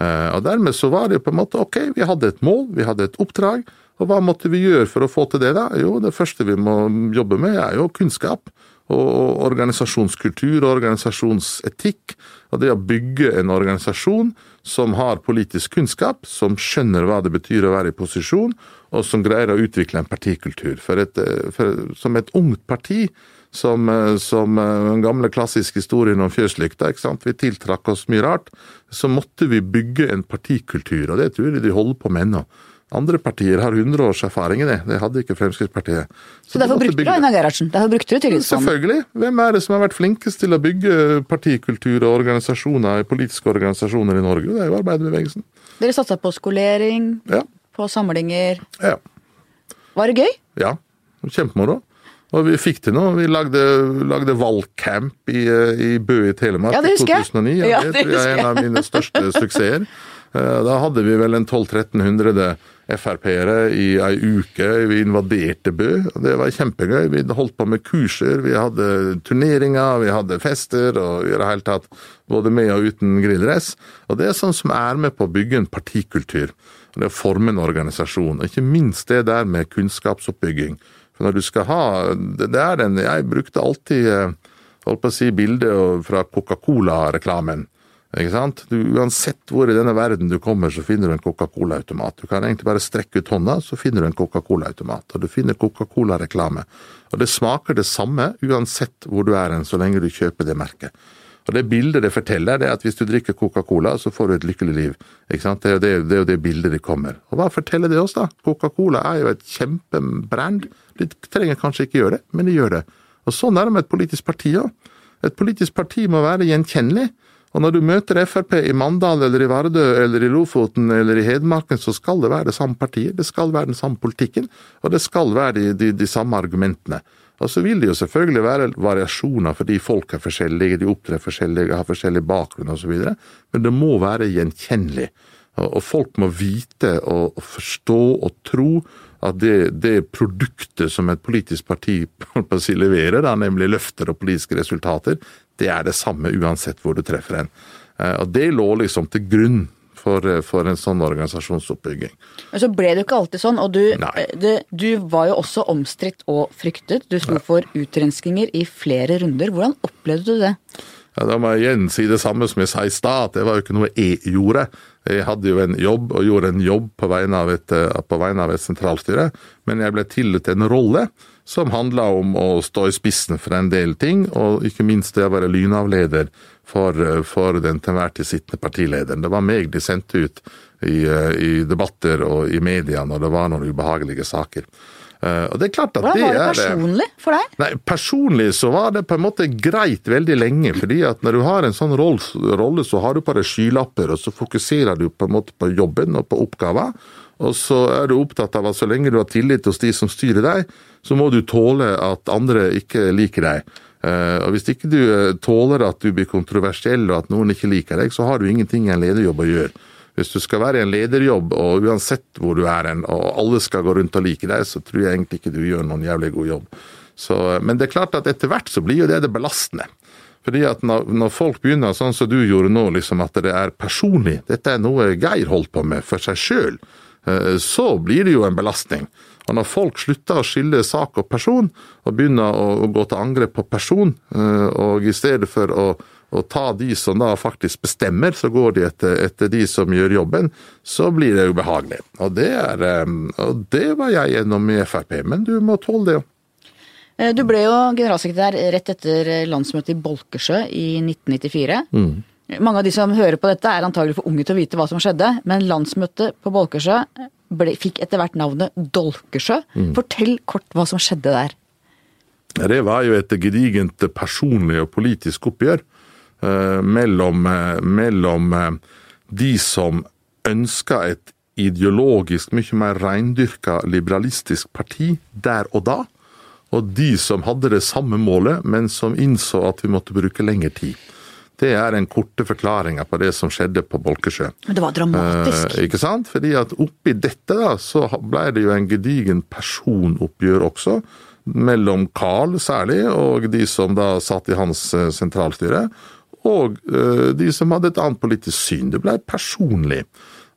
Eh, Og dermed så var det på en måte ok, vi hadde et mål, vi hadde et oppdrag. Og hva måtte vi gjøre for å få til det, da? Jo, det første vi må jobbe med, er jo kunnskap. Og organisasjonskultur og organisasjonsetikk. Og det å bygge en organisasjon som har politisk kunnskap, som skjønner hva det betyr å være i posisjon, og som greier å utvikle en partikultur. For et, eh, for, som et ungt parti, som, eh, som eh, den gamle klassiske historien om fjøslykta, vi tiltrakk oss mye rart, så måtte vi bygge en partikultur, og det tror jeg de holder på med ennå. Andre partier har 100 års erfaring i det, det hadde ikke Fremskrittspartiet. Så derfor brukte du. Einar Gerhardsen. Derfor brukte du Tillitsmannen. Selvfølgelig. Hvem er det som har vært flinkest til å bygge partikultur og organisasjoner, politiske organisasjoner i Norge? Det er jo arbeiderbevegelsen. Dere satsa på skolering, Ja. på samlinger. ja. Var det gøy? Ja, kjempemoro. Og vi fikk til noe. Vi lagde, lagde valgcamp i, eh, i Bø i Telemark Ja, i 2009. Ja, Ja, det det tror jeg er en av mine største suksesser. Eh, Da hadde vi vel en 1200-1300 Frp-ere i ei uke. Vi invaderte Bø. Det var kjempegøy. Vi holdt på med kurser, vi hadde turneringer, vi hadde fester og i det hele tatt både med og uten grilldress. Og det er sånn som er med på å bygge en partikultur. Det å forme en organisasjon. Og ikke minst det der med kunnskapsoppbygging. For når du skal ha Det det er den Jeg brukte alltid eh, holdt på å si bildet fra Coca-Cola-reklamen. Ikke sant? Du, uansett hvor i denne verden du kommer, så finner du en Coca-Cola-automat. Du kan egentlig bare strekke ut hånda, så finner du en Coca-Cola-automat. Og du finner Coca-Cola-reklame. Og det smaker det samme uansett hvor du er hen, så lenge du kjøper det merket. Og det bildet det forteller, det er at hvis du drikker Coca-Cola, så får du et lykkelig liv. Ikke sant? Det er jo det, det, det bildet det kommer. Og hva forteller det oss, da? Coca-Cola er jo et kjempebrand. De trenger kanskje ikke gjøre det, men de gjør det. Og sånn er det med et politisk parti òg. Et politisk parti må være gjenkjennelig. Og når du møter Frp i Mandal eller i Vardø eller i Lofoten eller i Hedmarken, så skal det være det samme partiet, det skal være den samme politikken, og det skal være de, de, de samme argumentene. Og så vil det jo selvfølgelig være variasjoner fordi folk er forskjellige, de opptrer forskjellige, har forskjellig bakgrunn osv., men det må være gjenkjennelig. Og folk må vite og, forstå og tro at det, det produktet som et politisk parti si, leverer, da, nemlig løfter og politiske resultater, det er det samme uansett hvor du treffer en. Eh, Og det lå liksom til grunn for, eh, for en sånn organisasjonsoppbygging. Men så ble det jo ikke alltid sånn, og du, eh, det, du var jo også omstridt og fryktet. Du sto for utrenskinger i flere runder. Hvordan opplevde du det? Ja, da må jeg igjen si det samme som jeg sa i stad, det var jo ikke noe jeg gjorde. Jeg hadde jo en jobb, og gjorde en jobb på vegne av et, på vegne av et sentralstyre, men jeg ble tillagt en rolle som handla om å stå i spissen for en del ting, og ikke minst det å være lynavleder for, eh, for den til enhver tid sittende partilederen. Det var meg de sendte ut i, eh, i debatter og i media når det var noen ubehagelige saker. Eh, Og det er klart at Hvordan var det det personlig for deg? Nei, Personlig så var det på en måte greit veldig lenge, fordi at når du har en sånn rolle, så har du bare skylapper, og så fokuserer du på en måte på jobben og på oppgaver. Og så er du opptatt av at så lenge du har tillit hos de som styrer deg, så må du tåle at andre ikke liker deg. Eh, Og hvis ikke du eh, tåler at du blir kontroversiell og at noen ikke liker deg, så har du ingenting i en lederjobb å gjøre. Hvis du skal være i en lederjobb, og uansett hvor du er hen, og alle skal gå rundt og like deg, så tror jeg egentlig ikke du gjør noen jævlig god jobb. Så, men det er klart at etter hvert så blir jo det det belastende. Fordi at når, folk begynner sånn som du gjorde nå, liksom at det er personlig, dette er noe Geir holdt på med for seg sjøl, så blir det jo en belastning. Og når folk slutter å skille sak og person, og begynner å, å gå til angrep på person, og i stedet for å og ta de som da faktisk bestemmer, så går de etter, etter de som gjør jobben, så blir det ubehagelig. Og det, er, og det var jeg gjennom i Frp, men du må tåle det jo. Eh, du ble jo generalsekretær rett etter landsmøtet i Bolkesjø i 1994. Mm. Mange av de som hører på dette er antagelig for unge til å vite hva som skjedde, men landsmøtet på Bolkesjø ble, fikk etter hvert navnet Dolkesjø. Mm. Fortell kort hva som skjedde der. Det var jo et gedigent personlig og politisk oppgjør. Eh, mellom, eh, mellom eh, de som ønska et ideologisk mye mer reindyrka liberalistisk parti der og da, og de som hadde det samme målet, men som innså at vi måtte bruke lengre tid. Det er den korte forklaringa på det som skjedde på Bolkesjø. Men det var dramatisk. Eh, ikke sant? Fordi at oppi dette da, så ble det jo en gedigen personoppgjør også. Mellom Carl særlig, og de som da satt i hans sentralstyre og eh, de som hadde et annet politisk syn. Det ble personlig.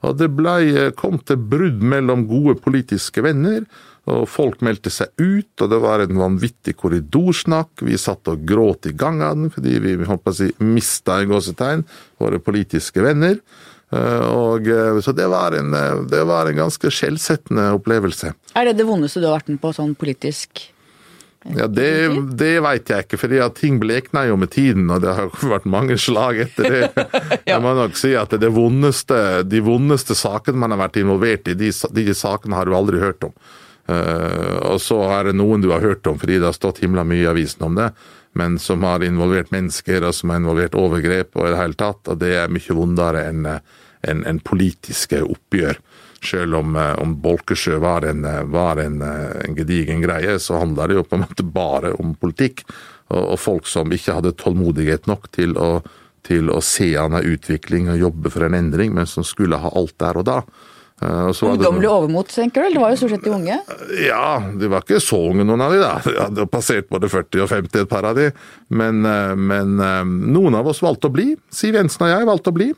Og det ble, eh, kom til brudd mellom gode politiske venner, og folk meldte seg ut, og det var en vanvittig korridorsnakk. Vi satt og gråt i gangene fordi vi holdt på å si, mista i gåsetegn våre politiske venner. Eh, og, så det var, en, det var en ganske skjellsettende opplevelse. Er det det vondeste du har vært med på sånn politisk? Ja, Det, det veit jeg ikke, fordi ting blekner jo med tiden, og det har vært mange slag etter det. ja. Jeg må nok si at det vondeste, De vondeste sakene man har vært involvert i, de, de sakene har du aldri hørt om. Uh, og så er det noen du har hørt om fordi det har stått himla mye i avisen om det, men som har involvert mennesker og som har involvert overgrep og i det hele tatt, og det er mye vondere enn en, en politiske oppgjør. Selv om, eh, om Bolkesjø var, en, eh, var en, eh, en, gedigen greie, så handla det jo på en måte bare om politikk. Og, og folk som ikke hadde tålmodighet nok til å, til å se an en utvikling og jobbe for en endring, men som skulle ha alt der og da. Ungdommelig overmot, tenker du? Det var jo stort sett de unge? Ja, de var ikke så unge noen av de da. De hadde passert både 40 og 50 et par av de. Men, men noen av oss valgte å bli. Siv Jensen og jeg valgte å bli.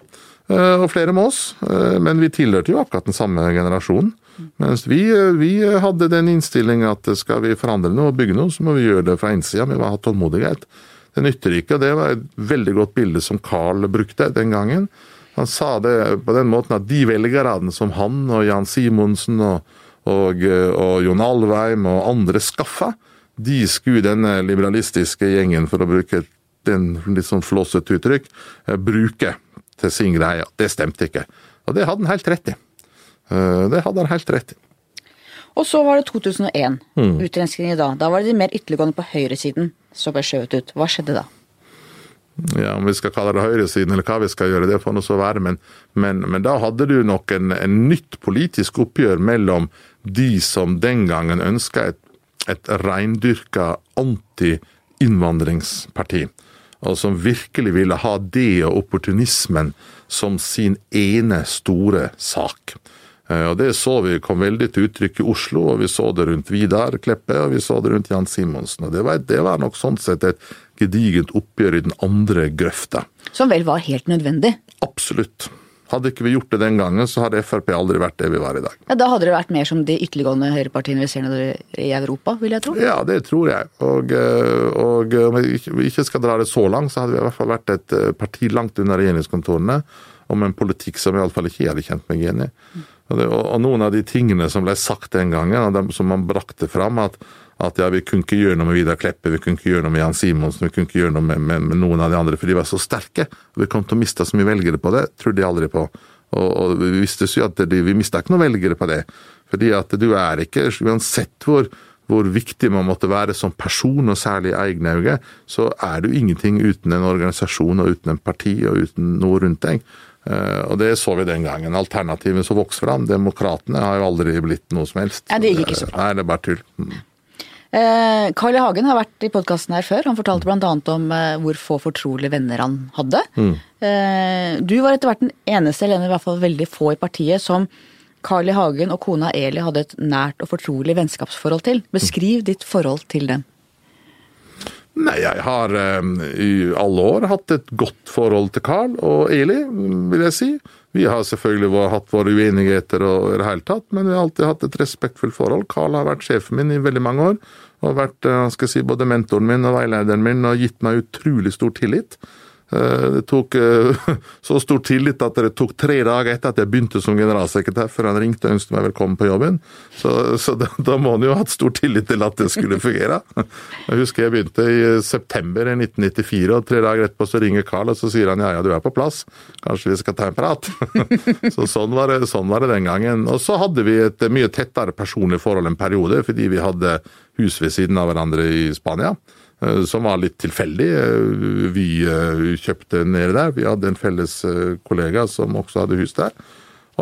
Eh, og flere med oss. Eh, men vi tilhørte jo akkurat den samme generasjonen. Mens vi, eh, vi hadde den innstilling at skal vi forandre noe og bygge noe, så må vi gjøre det fra innsida. Vi må ha tålmodighet. Det nytter ikke, og det var et veldig godt bilde som Carl brukte den gangen. Han sa det på den måten at de velgerne som han og Jan Simonsen og, og, og Jon Alveim og andre skaffa, de skulle denne liberalistiske gjengen, for å bruke den litt sånn flåsete uttrykk, bruke til sin greie. Det stemte ikke. Og det hadde han helt rett i. Eh, det hadde han helt rett i. Og så var det 2001. Mm. Utrenskningen da. Da var det de mer ytterliggående på høyresiden som ble skjøvet ut. Hva skjedde da? Ja, Om vi skal kalle det høyresiden eller hva vi skal gjøre, det får nå så være. Men, men, men, da hadde du nok en, en, nytt politisk oppgjør mellom de som den gangen ønska et, et reindyrka anti-innvandringsparti og som virkelig ville ha det og opportunismen som sin ene store sak. Eh, og Det så vi kom veldig til uttrykk i Oslo, og vi så det rundt Vidar Kleppe og vi så det rundt Jan Simonsen. og Det var, det var nok sånn sett et gedigent oppgjør i den andre grøfta. Som vel var helt nødvendig? Absolutt. Hadde ikke vi gjort det den gangen, så hadde Frp aldri vært det vi var i dag. Ja, Da hadde det vært mer som de ytterliggående høyrepartiene vi ser i Europa, vil jeg tro? Ja, det tror jeg. Og, eh, og om vi ikke skal dra det så langt, så hadde vi i hvert fall vært et eh, parti langt unna regjeringskontorene om en politikk som iallfall ikke jeg hadde kjent meg igjen i. Og, det, og, noen av de tingene som ble sagt den gangen, og dem som man brakte fram, at at ja, vi kunne ikke gjøre noe med Vidar Kleppe, vi kunne ikke gjøre noe med Jan Simonsen, vi kunne ikke gjøre noe med, med, med noen av de andre, for de var så sterke. Vi kom til å miste så mye velgere på det, trodde de aldri på. Og, og vi visste jo at de, vi mista ikke noen velgere på det. Fordi at du er ikke, uansett hvor, hvor viktig man måtte være som person, og særlig i egne øyne, så er du ingenting uten en organisasjon og uten en parti og uten noe rundt deg. Uh, og det så vi den gangen. Alternativet som vokste fram, Demokratene, har jo aldri blitt noe som helst. Ja, Det gikk ikke så bra. Nei, det er bare tull. Mm. Eh, Carl I. Hagen har vært i podkasten her før. Han fortalte bl.a. om eh, hvor få fortrolige venner han hadde. Eh, du var etter hvert den eneste, eller i hvert fall veldig få i partiet, som Carl I. Hagen og kona Eli hadde et nært og fortrolig vennskapsforhold til. Beskriv ditt forhold til dem. Nei, jeg har eh, i alle år hatt et godt forhold til Carl og Eli, vil jeg si. Vi har selvfølgelig hatt våre uenigheter og i det hele tatt, men vi har alltid hatt et respektfullt forhold. Carl har vært sjefen min i veldig mange år, og vært eh, skal si, både mentoren min og veilederen min, og gitt meg utrolig stor tillit. Eh, Det tok eh, så stor tillit at det tok tre dager etter at jeg begynte som generalsekretær, før han ringte og ønsket meg velkommen på jobben. Så, så da, da må han jo ha hatt stor tillit til at det skulle fungere. Jeg husker jeg begynte i september i 1994, og tre dager etterpå så ringer Carl og så sier han ja, ja, du er på plass, kanskje vi skal ta en prat. Så sånn var det, sånn var det den gangen. Og så hadde vi et mye tettere personlig forhold en periode, fordi vi hadde hus ved siden av hverandre i Spania eh, som var litt tilfeldig. Eh, Vi eh, kjøpte nede der. Vi hadde en felles kollega som også hadde hus der.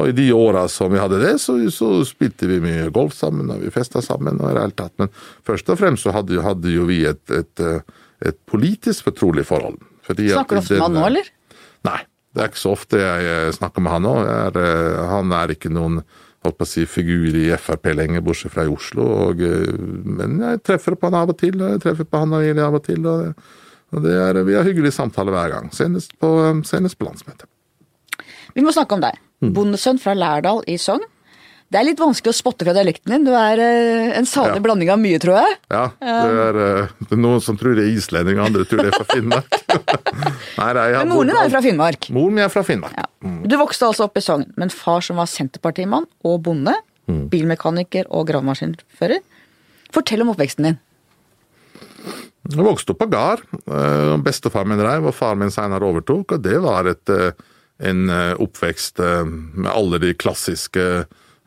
Og i de åra som vi hadde det, så, så spilte vi mye golf sammen, og vi festa sammen. og i det hele tatt. Men først og fremst så hadde, hadde jo vi et, et, et politisk fortrolig forhold. Snakker du ofte med han nå, eller? Nei, det er ikke så ofte jeg snakker med han nå. Er, Han er ikke noen holdt på å si, figur i Frp lenger, bortsett fra i Oslo. Og, eh, men jeg treffer på han av og til, og jeg treffer på han og Eli av og til. Og, og det er, vi har hyggelige samtaler hver gang, senest på, eh, senest på landsmøtet. Vi må snakke om deg. Bondesønn fra Lærdal i Sogn. Det er litt vanskelig å spotte fra dialekten din. Du er eh, en salig Ja. blanding av mye, tror jeg. Ja, det er, eh, det er noen som tror det er islending, andre tror det er fra Finnmark. Nei, nei, Men moren din er fra Finnmark. Moren min er fra Finnmark. Ja. Du vokste altså opp i Sogn, men far som var senterpartimann og bonde, bilmekaniker og gravemaskinfører. Fortell om oppveksten din. Jeg vokste opp på gard. eh, Bestefar min reiv, og far min senere overtok. Og det var et, en oppvekst med alle de klassiske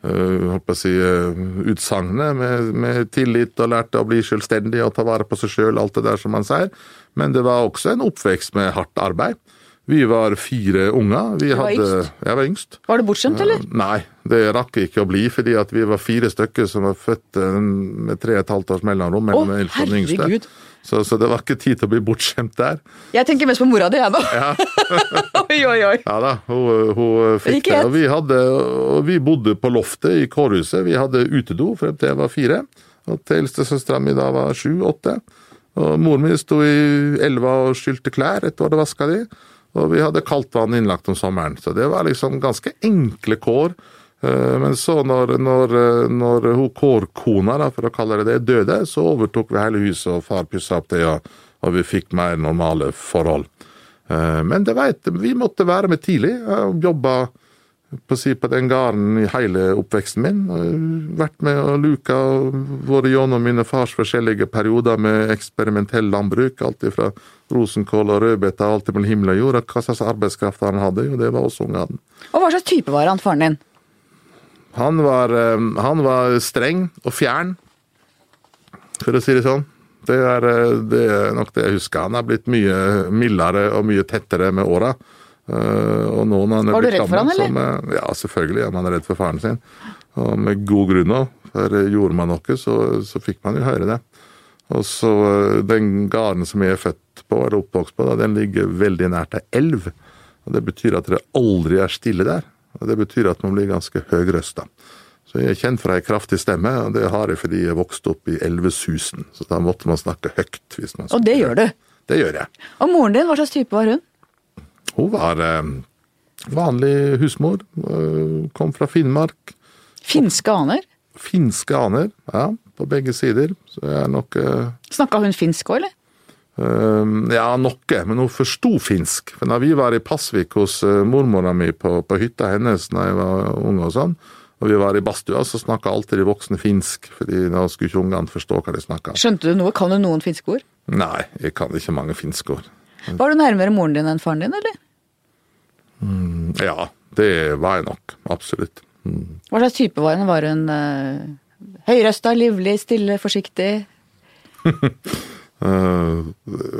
holdt på å si, eh, utsagnene, med, med tillit og lærte å bli selvstendig og ta vare på seg sjøl, alt det der som man sier. Men det var også en oppvekst med hardt arbeid. Vi var fire unger. Vi var hadde, yngst? Jeg var yngst. Var du bortskjemt, eller? Nei, det rakk ikke å bli, fordi vi var fire stykker som var født eh, med tre og et halvt års mellomrom mellom Å, den eldste og den yngste. herregud. Så, så det var ikke tid til å bli bortskjemt der. Jeg tenker mest på mora di, jeg nå. oi, oi, oi. Ja da, hun, hun fikk det. Og vi, hadde, og vi bodde på loftet i kårhuset. Vi hadde utedo frem til jeg var fire. Og til eldstesøstera mi da var sju-åtte. Og moren min sto i elva og skylte klær etter å ha vaska de. Og vi hadde kaldt vann innlagt om sommeren. Så det var liksom ganske enkle kår. Eh, Men så når, når, når hun kårkona, for å kalle det det, døde, så overtok vi hele huset, og far pussa opp det, og, og vi fikk mer normale forhold. Eh, Men det vet, vi måtte være med tidlig. Jeg jobba på, si, på den gården i hele oppveksten min. og Vært med og luka og vært gjennom mine fars forskjellige perioder med eksperimentell landbruk. Alt fra rosenkål og rødbeter, alt mellom himmel og jord. Hva slags arbeidskraft han hadde, jo det var også ungene. Og hva slags type var han, faren din? Han var, eh, han var streng og fjern, for å si det sånn. Det er, eh, det er nok det jeg husker. Han er blitt mye mildere og mye tettere med åra. Eh, Var du redd for han, eller? som, eh, Ja, selvfølgelig er man redd for faren sin. Og med god grunn òg. For gjorde man noe, så, så fikk man jo høre det. Og så Den gården som jeg er født på, eller oppvokst på, da, den ligger veldig nært ei elv. Og Det betyr at det aldri er stille der. Og Det betyr at man blir ganske høyrøsta. Så jeg er kjent for ei kraftig stemme, og det har jeg fordi jeg vokste opp i elvesusen. Så da måtte man snakke høyt. hvis man Og det gjør du. Det gjør jeg. Og moren din, hva slags type var hun? Hun var eh, vanlig husmor. eh, kom fra Finnmark. Finske aner? Finske aner, ja, på begge sider. Så jeg er nok eh, Snakka hun finsk òg, eller? Eh, Ja, noe, men hun forsto finsk. For da vi var i Pasvik hos uh, mormora mi på, på hytta hennes da jeg var ung og sånn, og vi var i badstua, så snakka alltid de voksne finsk, fordi da skulle ikke ungene forstå hva de snakka. Skjønte du noe? Kan du noen finske ord? Nei, jeg kan ikke mange finske ord. Var du nærmere moren din enn faren din, eller? Ja, det var jeg nok. Absolutt. Hva slags type var hun? Var hun uh, høyrøsta, livlig, stille, forsiktig? Eh,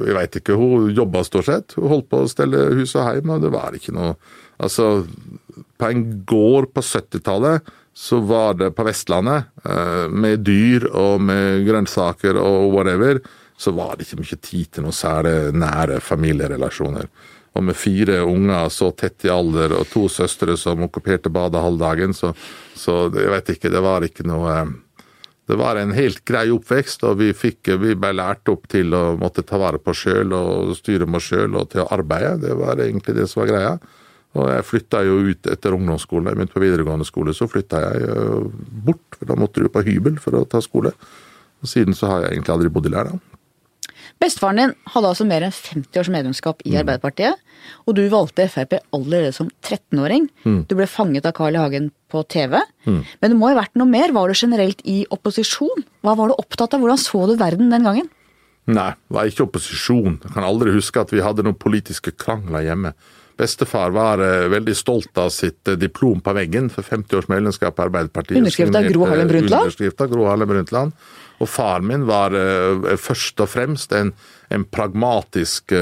jeg veit ikke, hun jobba stort sett. Hun holdt på å stelle hus og heim, og det var ikke noe Altså, på en gård på 70-tallet så var det på Vestlandet, eh, med dyr og med grønnsaker og whatever, så var det ikke mye tid til noe særlig nære familierelasjoner. Og med fire unger så tett i alder og to søstre som okkuperte badet halvdagen, så, så jeg vet ikke, det var ikke noe det var en helt grei oppvekst, og vi, fikk, vi ble lært opp til å måtte ta vare på sjøl og styre med sjøl og til å arbeide. Det var egentlig det som var greia. Og jeg flytta jo ut etter ungdomsskolen. Jeg begynte på videregående skole, så flytta jeg øh, bort. for Da måtte du på hybel for å ta skole. Og siden så har jeg egentlig aldri bodd i Lærdal. Bestefaren din hadde altså mer enn 50 års medlemskap i Arbeiderpartiet, og du valgte Frp allerede som 13-åring. Du ble fanget av Carl I. Hagen på TV. Men det må ha vært noe mer? Var du generelt i opposisjon? Hva var du opptatt av? Hvordan så du verden den gangen? Nei, det var ikke opposisjon. Jeg kan aldri huske at vi hadde noen politiske krangler hjemme. Bestefar var eh, veldig stolt av sitt eh, diplom på veggen for 50 års medlemskap i Arbeiderpartiet. Underskrift av Gro Harlem Brundtland? Underskrift av Gro Harlem Brundtland. Og far min var eh, først og fremst en, en pragmatisk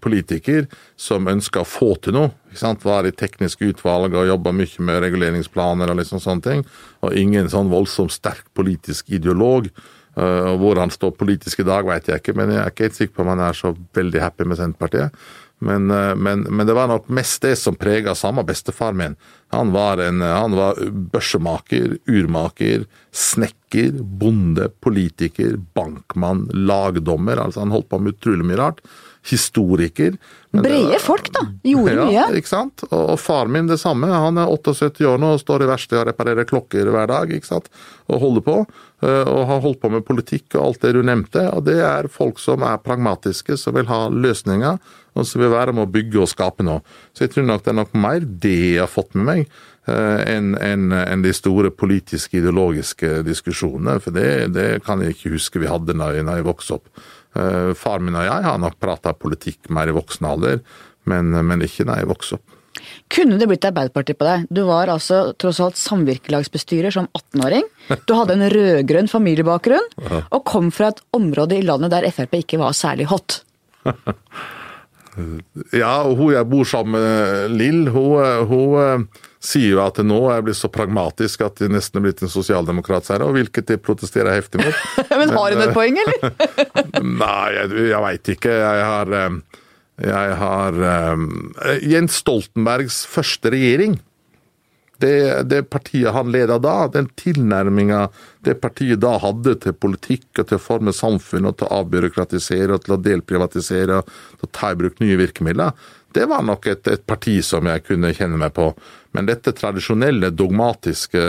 politiker som ønska å få til noe. Var i teknisk utvalg og jobba mye med reguleringsplaner og liksom sånne ting. Og ingen sånn voldsomt sterk politisk ideolog. Og hvor han står politisk i dag, vet jeg ikke, men jeg er ikke helt sikker på om han er så veldig happy med Senterpartiet. Men, eh, men, men det var nok mest det som prega samme bestefar min. Han var, en, han var børsemaker, urmaker, snekker, bonde, politiker, bankmann, lagdommer. altså Han holdt på med utrolig mye rart. Historiker. Brede folk, da. Gjorde ja, mye. ikke sant? Og, og far min det samme. Han er 78 år nå og står i verkstedet og reparerer klokker hver dag. ikke sant? Og holder på. eh, Og har holdt på med politikk og alt det du nevnte. Og det er folk som er pragmatiske, som vil ha løsninger, og som vil være med å bygge og skape noe. Så jeg tror nok det er nok mer det jeg har fått med meg. eh, Enn en, en de store politiske, ideologiske diskusjonene. For det, det kan jeg ikke huske vi hadde da jeg, jeg vokste opp. Eh, Far min og jeg har nok prata politikk mer i voksen alder, men, men ikke da jeg vokste opp. Kunne det blitt Arbeiderpartiet på deg? Du var altså tross alt samvirkelagsbestyrer som 18-åring. Du hadde en rød-grønn familiebakgrunn, og kom fra et område i landet der Frp ikke var særlig hot. Ja, og hun jeg bor sammen med, Lill, hun, hun eh, sier jo at nå er jeg blitt så pragmatisk at jeg nesten er blitt en sosialdemokrat, hun, og hvilket jeg protesterer heftig mot. Men har hun eh, et poeng, eller? Nei, jeg, jeg veit ikke. Jeg har, eh, jeg har eh, Jens Stoltenbergs første regjering. Det, det partiet han leda da, den tilnærminga det partiet da hadde til politikk og til å forme samfunn og til å avbyråkratisere og til å delprivatisere og til å ta i bruk nye virkemidler, det var nok et, et parti som jeg kunne kjenne meg på. Men dette tradisjonelle, dogmatiske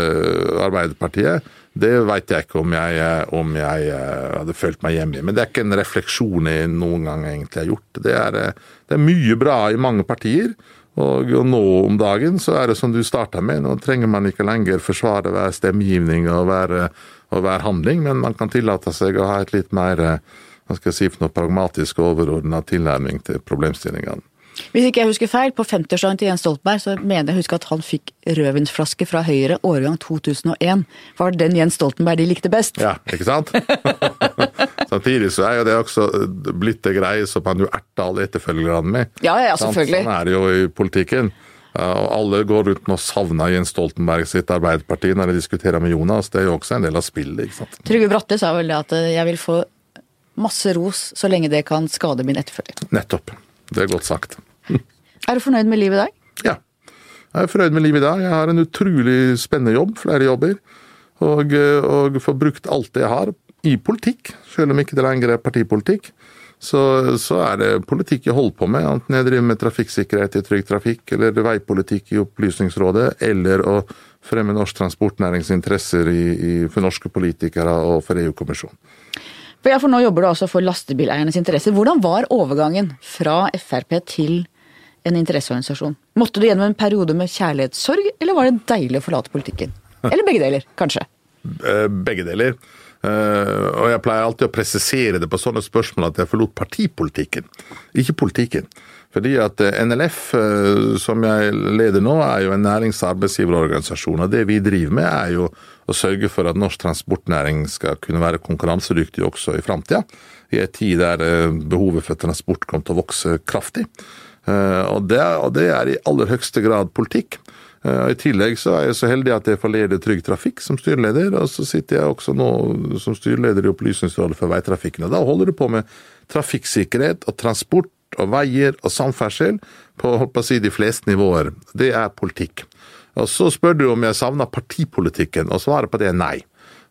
Arbeiderpartiet, det veit jeg ikke om jeg, om jeg eh, hadde følt meg hjemme i. Men det er ikke en refleksjon jeg noen gang egentlig har gjort. Det er, eh, det er mye bra i mange partier. Og nå om dagen så er det som du starta med, nå trenger man ikke lenger forsvare hver stemmegivning og hver, og hver handling, men man kan tillate seg å ha et litt mer eh, hva skal jeg si for noe pragmatisk overordna tilnærming til problemstillingene. Hvis ikke jeg husker feil, på 50-årsdagen til Jens Stoltenberg, så mener jeg å huske at han fikk rødvinsflaske fra Høyre årgang 2001. Var det den Jens Stoltenberg de likte best? Ja, ikke sant? Samtidig så er jo det også blitt en greie som man jo erter alle etterfølgerne med. Ja, ja, selvfølgelig. Sånn er det jo i politikken. Og alle går rundt og savner Jens Stoltenberg sitt Arbeiderparti når de diskuterer med Jonas. Det er jo også en del av spillet. ikke sant? Trygve Bratte sa vel det at eh, jeg vil få masse ros så lenge det kan skade min etterfølger. Nettopp. Det er godt sagt. Er du fornøyd med livet i dag? Ja. Jeg er fornøyd med livet i dag. Jeg har en utrolig spennende jobb, flere jobber. Og, eh, og får brukt alt det jeg har i politikk, selv om ikke det lenger er partipolitikk. Så, så er det politikk jeg holder på med, enten jeg driver med trafikksikkerhet i Trygg Trafikk, eller veipolitikk i Opplysningsrådet, eller å fremme norsk transportnærings interesser i, i, for norske politikere og for EU-kommisjonen. For, ja, for nå jobber du altså for lastebileiernes interesser. Hvordan var overgangen fra Frp til en interesseorganisasjon? Måtte du gjennom en periode med kjærlighetssorg, eller var det deilig å forlate politikken? Eller begge deler, kanskje? Eh, begge deler. Eh, og jeg pleier alltid å presisere det på sånne spørsmål at jeg forlot partipolitikken, ikke politikken. Fordi at eh, NLF, eh, som jeg leder nå, er jo en nærings- og arbeidsgiverorganisasjon. Og det vi driver med, er jo å sørge for at norsk transportnæring skal kunne være konkurransedyktig også i framtida. I en tid der eh, behovet for transport kommer til å vokse kraftig. Og det, og det er i aller høyeste grad politikk. Eh, I tillegg så er jeg så heldig at jeg får lede Trygg Trafikk som styreleder, og så sitter jeg også nå som styreleder i Opplysningsrådet for veitrafikken. Og da holder du på med trafikksikkerhet og transport og veier og samferdsel på, holdt på å si, de fleste nivåer. Det er politikk. Og så spør du om jeg savner partipolitikken, og svaret på det er nei.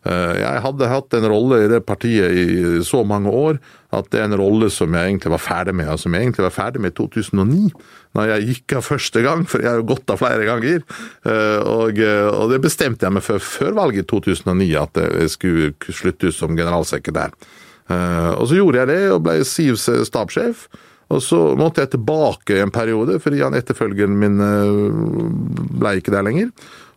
Eh, Jeg hadde hatt en rolle i det partiet i så mange år at det er en rolle som jeg egentlig var ferdig med, og som jeg egentlig var ferdig med i 2009, når jeg gikk av første gang, for jeg har jo gått av flere ganger. Eh, Og, eh, og det bestemte jeg meg for før valget i 2009, at jeg skulle slutte ut som generalsekretær. Og så gjorde jeg det, og ble Sivs stabssjef. Og så måtte jeg tilbake i en periode, fordi han etterfølgeren min ble ikke der lenger.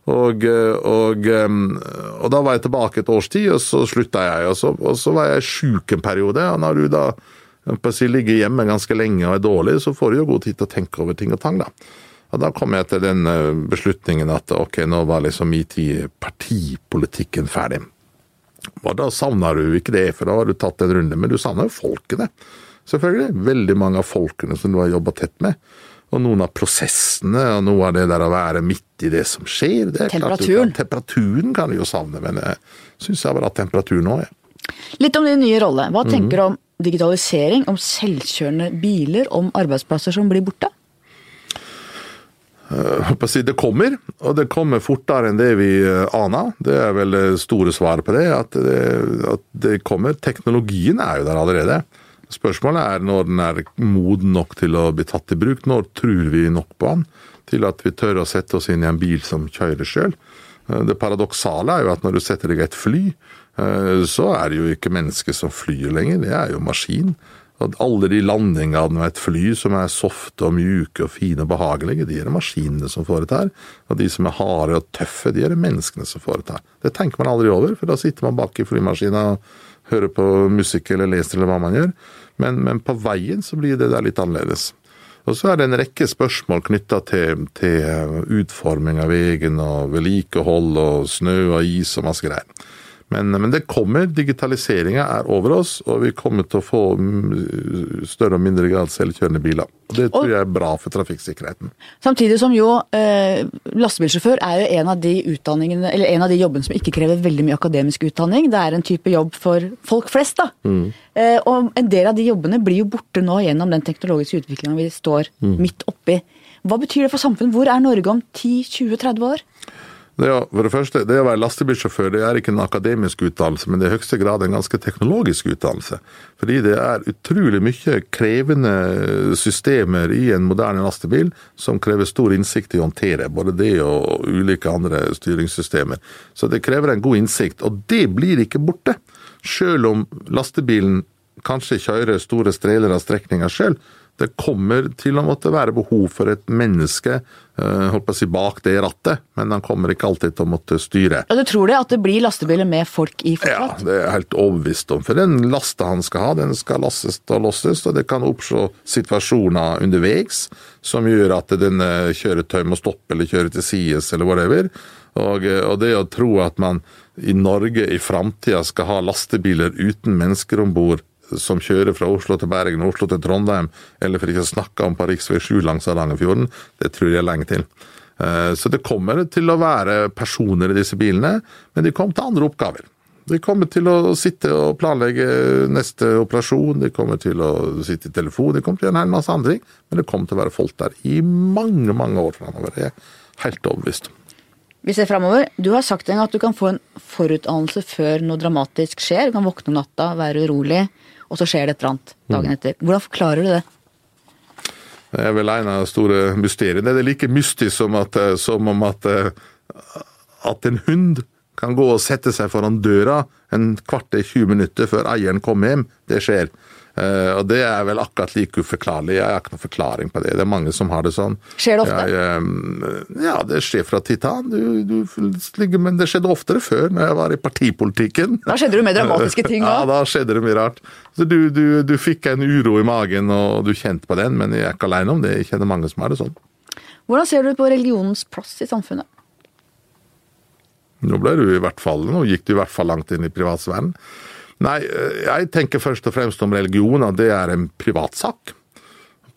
Og, og, og da var jeg tilbake et års tid, og så slutta jeg. Og så, og så var jeg sjuk en periode. Og når du da si, ligger hjemme ganske lenge og er dårlig, så får du jo god tid til å tenke over ting og tang, da. Og da kom jeg til den eh, beslutningen at ok, nå var liksom min tid partipolitikken ferdig. Og da savner du ikke det, for da har du tatt en runde. Men du savner jo folkene, selvfølgelig. Veldig mange av folkene som du har jobba tett med. Og noen av prosessene, og noe av det der å være midt i det som skjer. Det er Temperaturen. Kan, temperaturen kan du jo savne, men jeg syns jeg har hatt temperatur nå, jeg. Litt om din nye rolle. Mhm. Hva tenker du om digitalisering, om selvkjørende biler, om arbeidsplasser som blir borte? Si det kommer, og det kommer fortere enn det vi eh, aner. Det er vel det store svaret på det, at det, at det kommer. Teknologien er jo der allerede. Spørsmålet er når den er moden nok til å bli tatt i bruk. Når tror vi nok på den til at vi tør å sette oss inn i en bil som kjører sjøl? Det paradoksale er jo at når du setter deg i et fly, eh, så er det jo ikke mennesket som flyr lenger, det er jo maskin. Og alle de landingene med et fly som er softe og mjuke og fine og behagelige, de er det maskinene som foretar. Og de som er harde og tøffe, de er det menneskene som foretar. Det tenker man aldri over, for da sitter man bak i flymaskina og hører på musikk eller leser eller hva man gjør. Men, men på veien så blir det der litt annerledes. Og så er det en rekke spørsmål knytta til, til utforming av veien og vedlikehold og snø og is og masse greier. Men, men det kommer. Digitaliseringa er over oss, og vi kommer til å få mm, større og mindre grad selvkjørende biler. Og Det tror jeg er bra for trafikksikkerheten. Samtidig som jo eh, lastebilsjåfør er jo en av de utdanningene, eller en av de jobbene som ikke krever veldig mye akademisk utdanning. Det er en type jobb for folk flest, da. Eh, og en del av de jobbene blir jo borte nå gjennom den teknologiske utviklinga vi står midt oppi. Hva betyr det for samfunnet? Hvor er Norge om 10-20-30 år? Det, å- for det første, det å være lastebilsjåfør det er ikke en akademisk utdannelse, men det er i høyeste grad en ganske teknologisk utdannelse. Fordi det er utrolig mye krevende systemer i en moderne lastebil som krever stor innsikt i å håndtere. Både det og ulike andre styringssystemer. Så det krever en god innsikt, og det blir ikke borte. Selv om lastebilen kanskje kjører store streler av strekninga sjøl. Det kommer til å måtte være behov for et menneske eh, holdt på å si, bak det rattet, men han kommer ikke alltid til å måtte styre. Ja, Du tror det at det blir lastebiler med folk i Ja, det er jeg helt overbevist om. For den lasta han skal ha, den skal lastes og losses, og det kan oppstå situasjoner underveis som gjør at denne kjøretøy må stoppe eller kjøre til sides eller whatever. Og, og det å tro at man i Norge i framtida skal ha lastebiler uten mennesker om bord som kjører fra Oslo til Bergen, Oslo til Trondheim, eller for ikke å snakke om på rv. 7 langs Hardangerfjorden, det tror jeg er lenge til. Eh, Så det kommer til å være personer i disse bilene, men de kommer til andre oppgaver. De kommer til å sitte og planlegge neste operasjon, de kommer til å sitte i telefon, de kommer til å gjøre en masse andre ting, men det kommer til å være folk der i mange, mange år framover. Det er helt overbevist. Vi ser fremover. Du har sagt en gang at du kan få en forutdannelse før noe dramatisk skjer. Du kan våkne om natta, være urolig, og så skjer det et eller annet dagen etter. Hvordan forklarer du det? Det er vel en av de store mysteriene. Det er like mystisk som, at, eh, som om at, eh, at en hund kan gå og sette seg foran døra en kvart til 20 minutter før eieren kommer hjem. Det skjer. Eh, og det er vel akkurat like uforklarlig. Jeg har ikke noen forklaring på det. Det er mange som har det sånn. Skjer det ofte? Jeg, eh, ja, det skjer fra annen. Du, du Men det skjedde oftere før, når jeg var i partipolitikken. Da skjedde det mer dramatiske ting Ja, da skjedde det mye rart. Så du, du, du fikk en uro i magen, og du kjente på den, men jeg er ikke alene om det. Jeg kjenner mange som har det sånn. Hvordan ser du på religionens plass i samfunnet? Nå ble du i hvert fall, nå gikk du i hvert fall langt inn i privatsfæren. Nei, eh, jeg tenker først og fremst om religion, at det er en privatsak.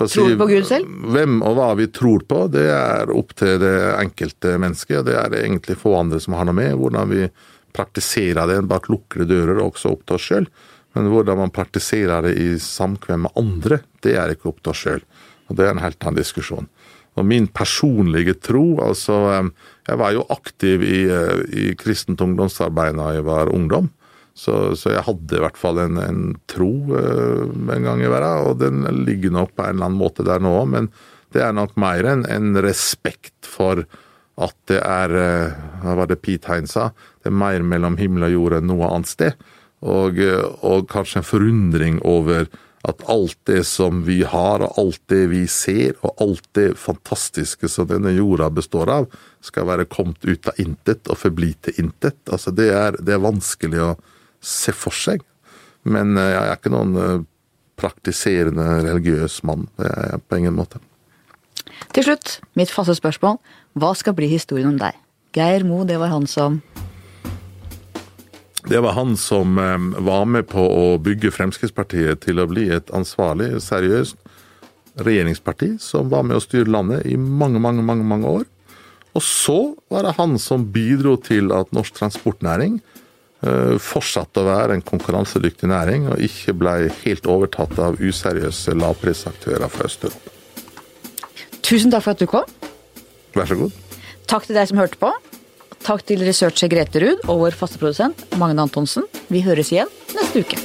Tror du på Gud selv? Hvem og hva vi tror på, det er opp til det enkelte mennesket. og Det er det egentlig få andre som har noe med. Hvordan vi praktiserer det bak lukkede dører, er også opp til oss sjøl. Men hvordan man praktiserer det i samkvem med andre, det er ikke opp til oss sjøl. Og det er en helt annen diskusjon. Og min personlige tro altså eh, Jeg var jo aktiv i, eh, i kristent ungdomsarbeid da jeg var ungdom. Så, så, jeg hadde i hvert fall en, en tro uh, en gang i verden, og den ligger nok på en eller annen måte der nå òg. Men det er nok mer enn en respekt for at det er uh, Hva var det Pete Hein sa? Det er mer mellom himmel og jord enn noe annet sted. Og, uh, og kanskje en forundring over at alt det som vi har, og alt det vi ser, og alt det fantastiske som denne jorda består av, skal være kommet ut av intet og forbli til intet. Altså det er, det er vanskelig å se for seg. Men eh, jeg er ikke noen eh, praktiserende religiøs mann. Det er jeg på ingen måte. Til slutt, mitt faste spørsmål. Hva skal bli historien om deg? Geir Mo, det var han som Det var han som eh, var med på å bygge Fremskrittspartiet til å bli et ansvarlig, seriøst regjeringsparti som var med å styre landet i mange, mange, mange, mange år. Og så var det han som bidro til at norsk transportnæring fortsatte å være en konkurransedyktig næring, og ikke ble helt overtatt av useriøse lavprisaktører fra Øst-Europa. Tusen takk for at du kom. Vær så god. Takk til deg som hørte på. Takk til researcher Grete Ruud og vår faste produsent Magne Antonsen. Vi høres igjen neste uke.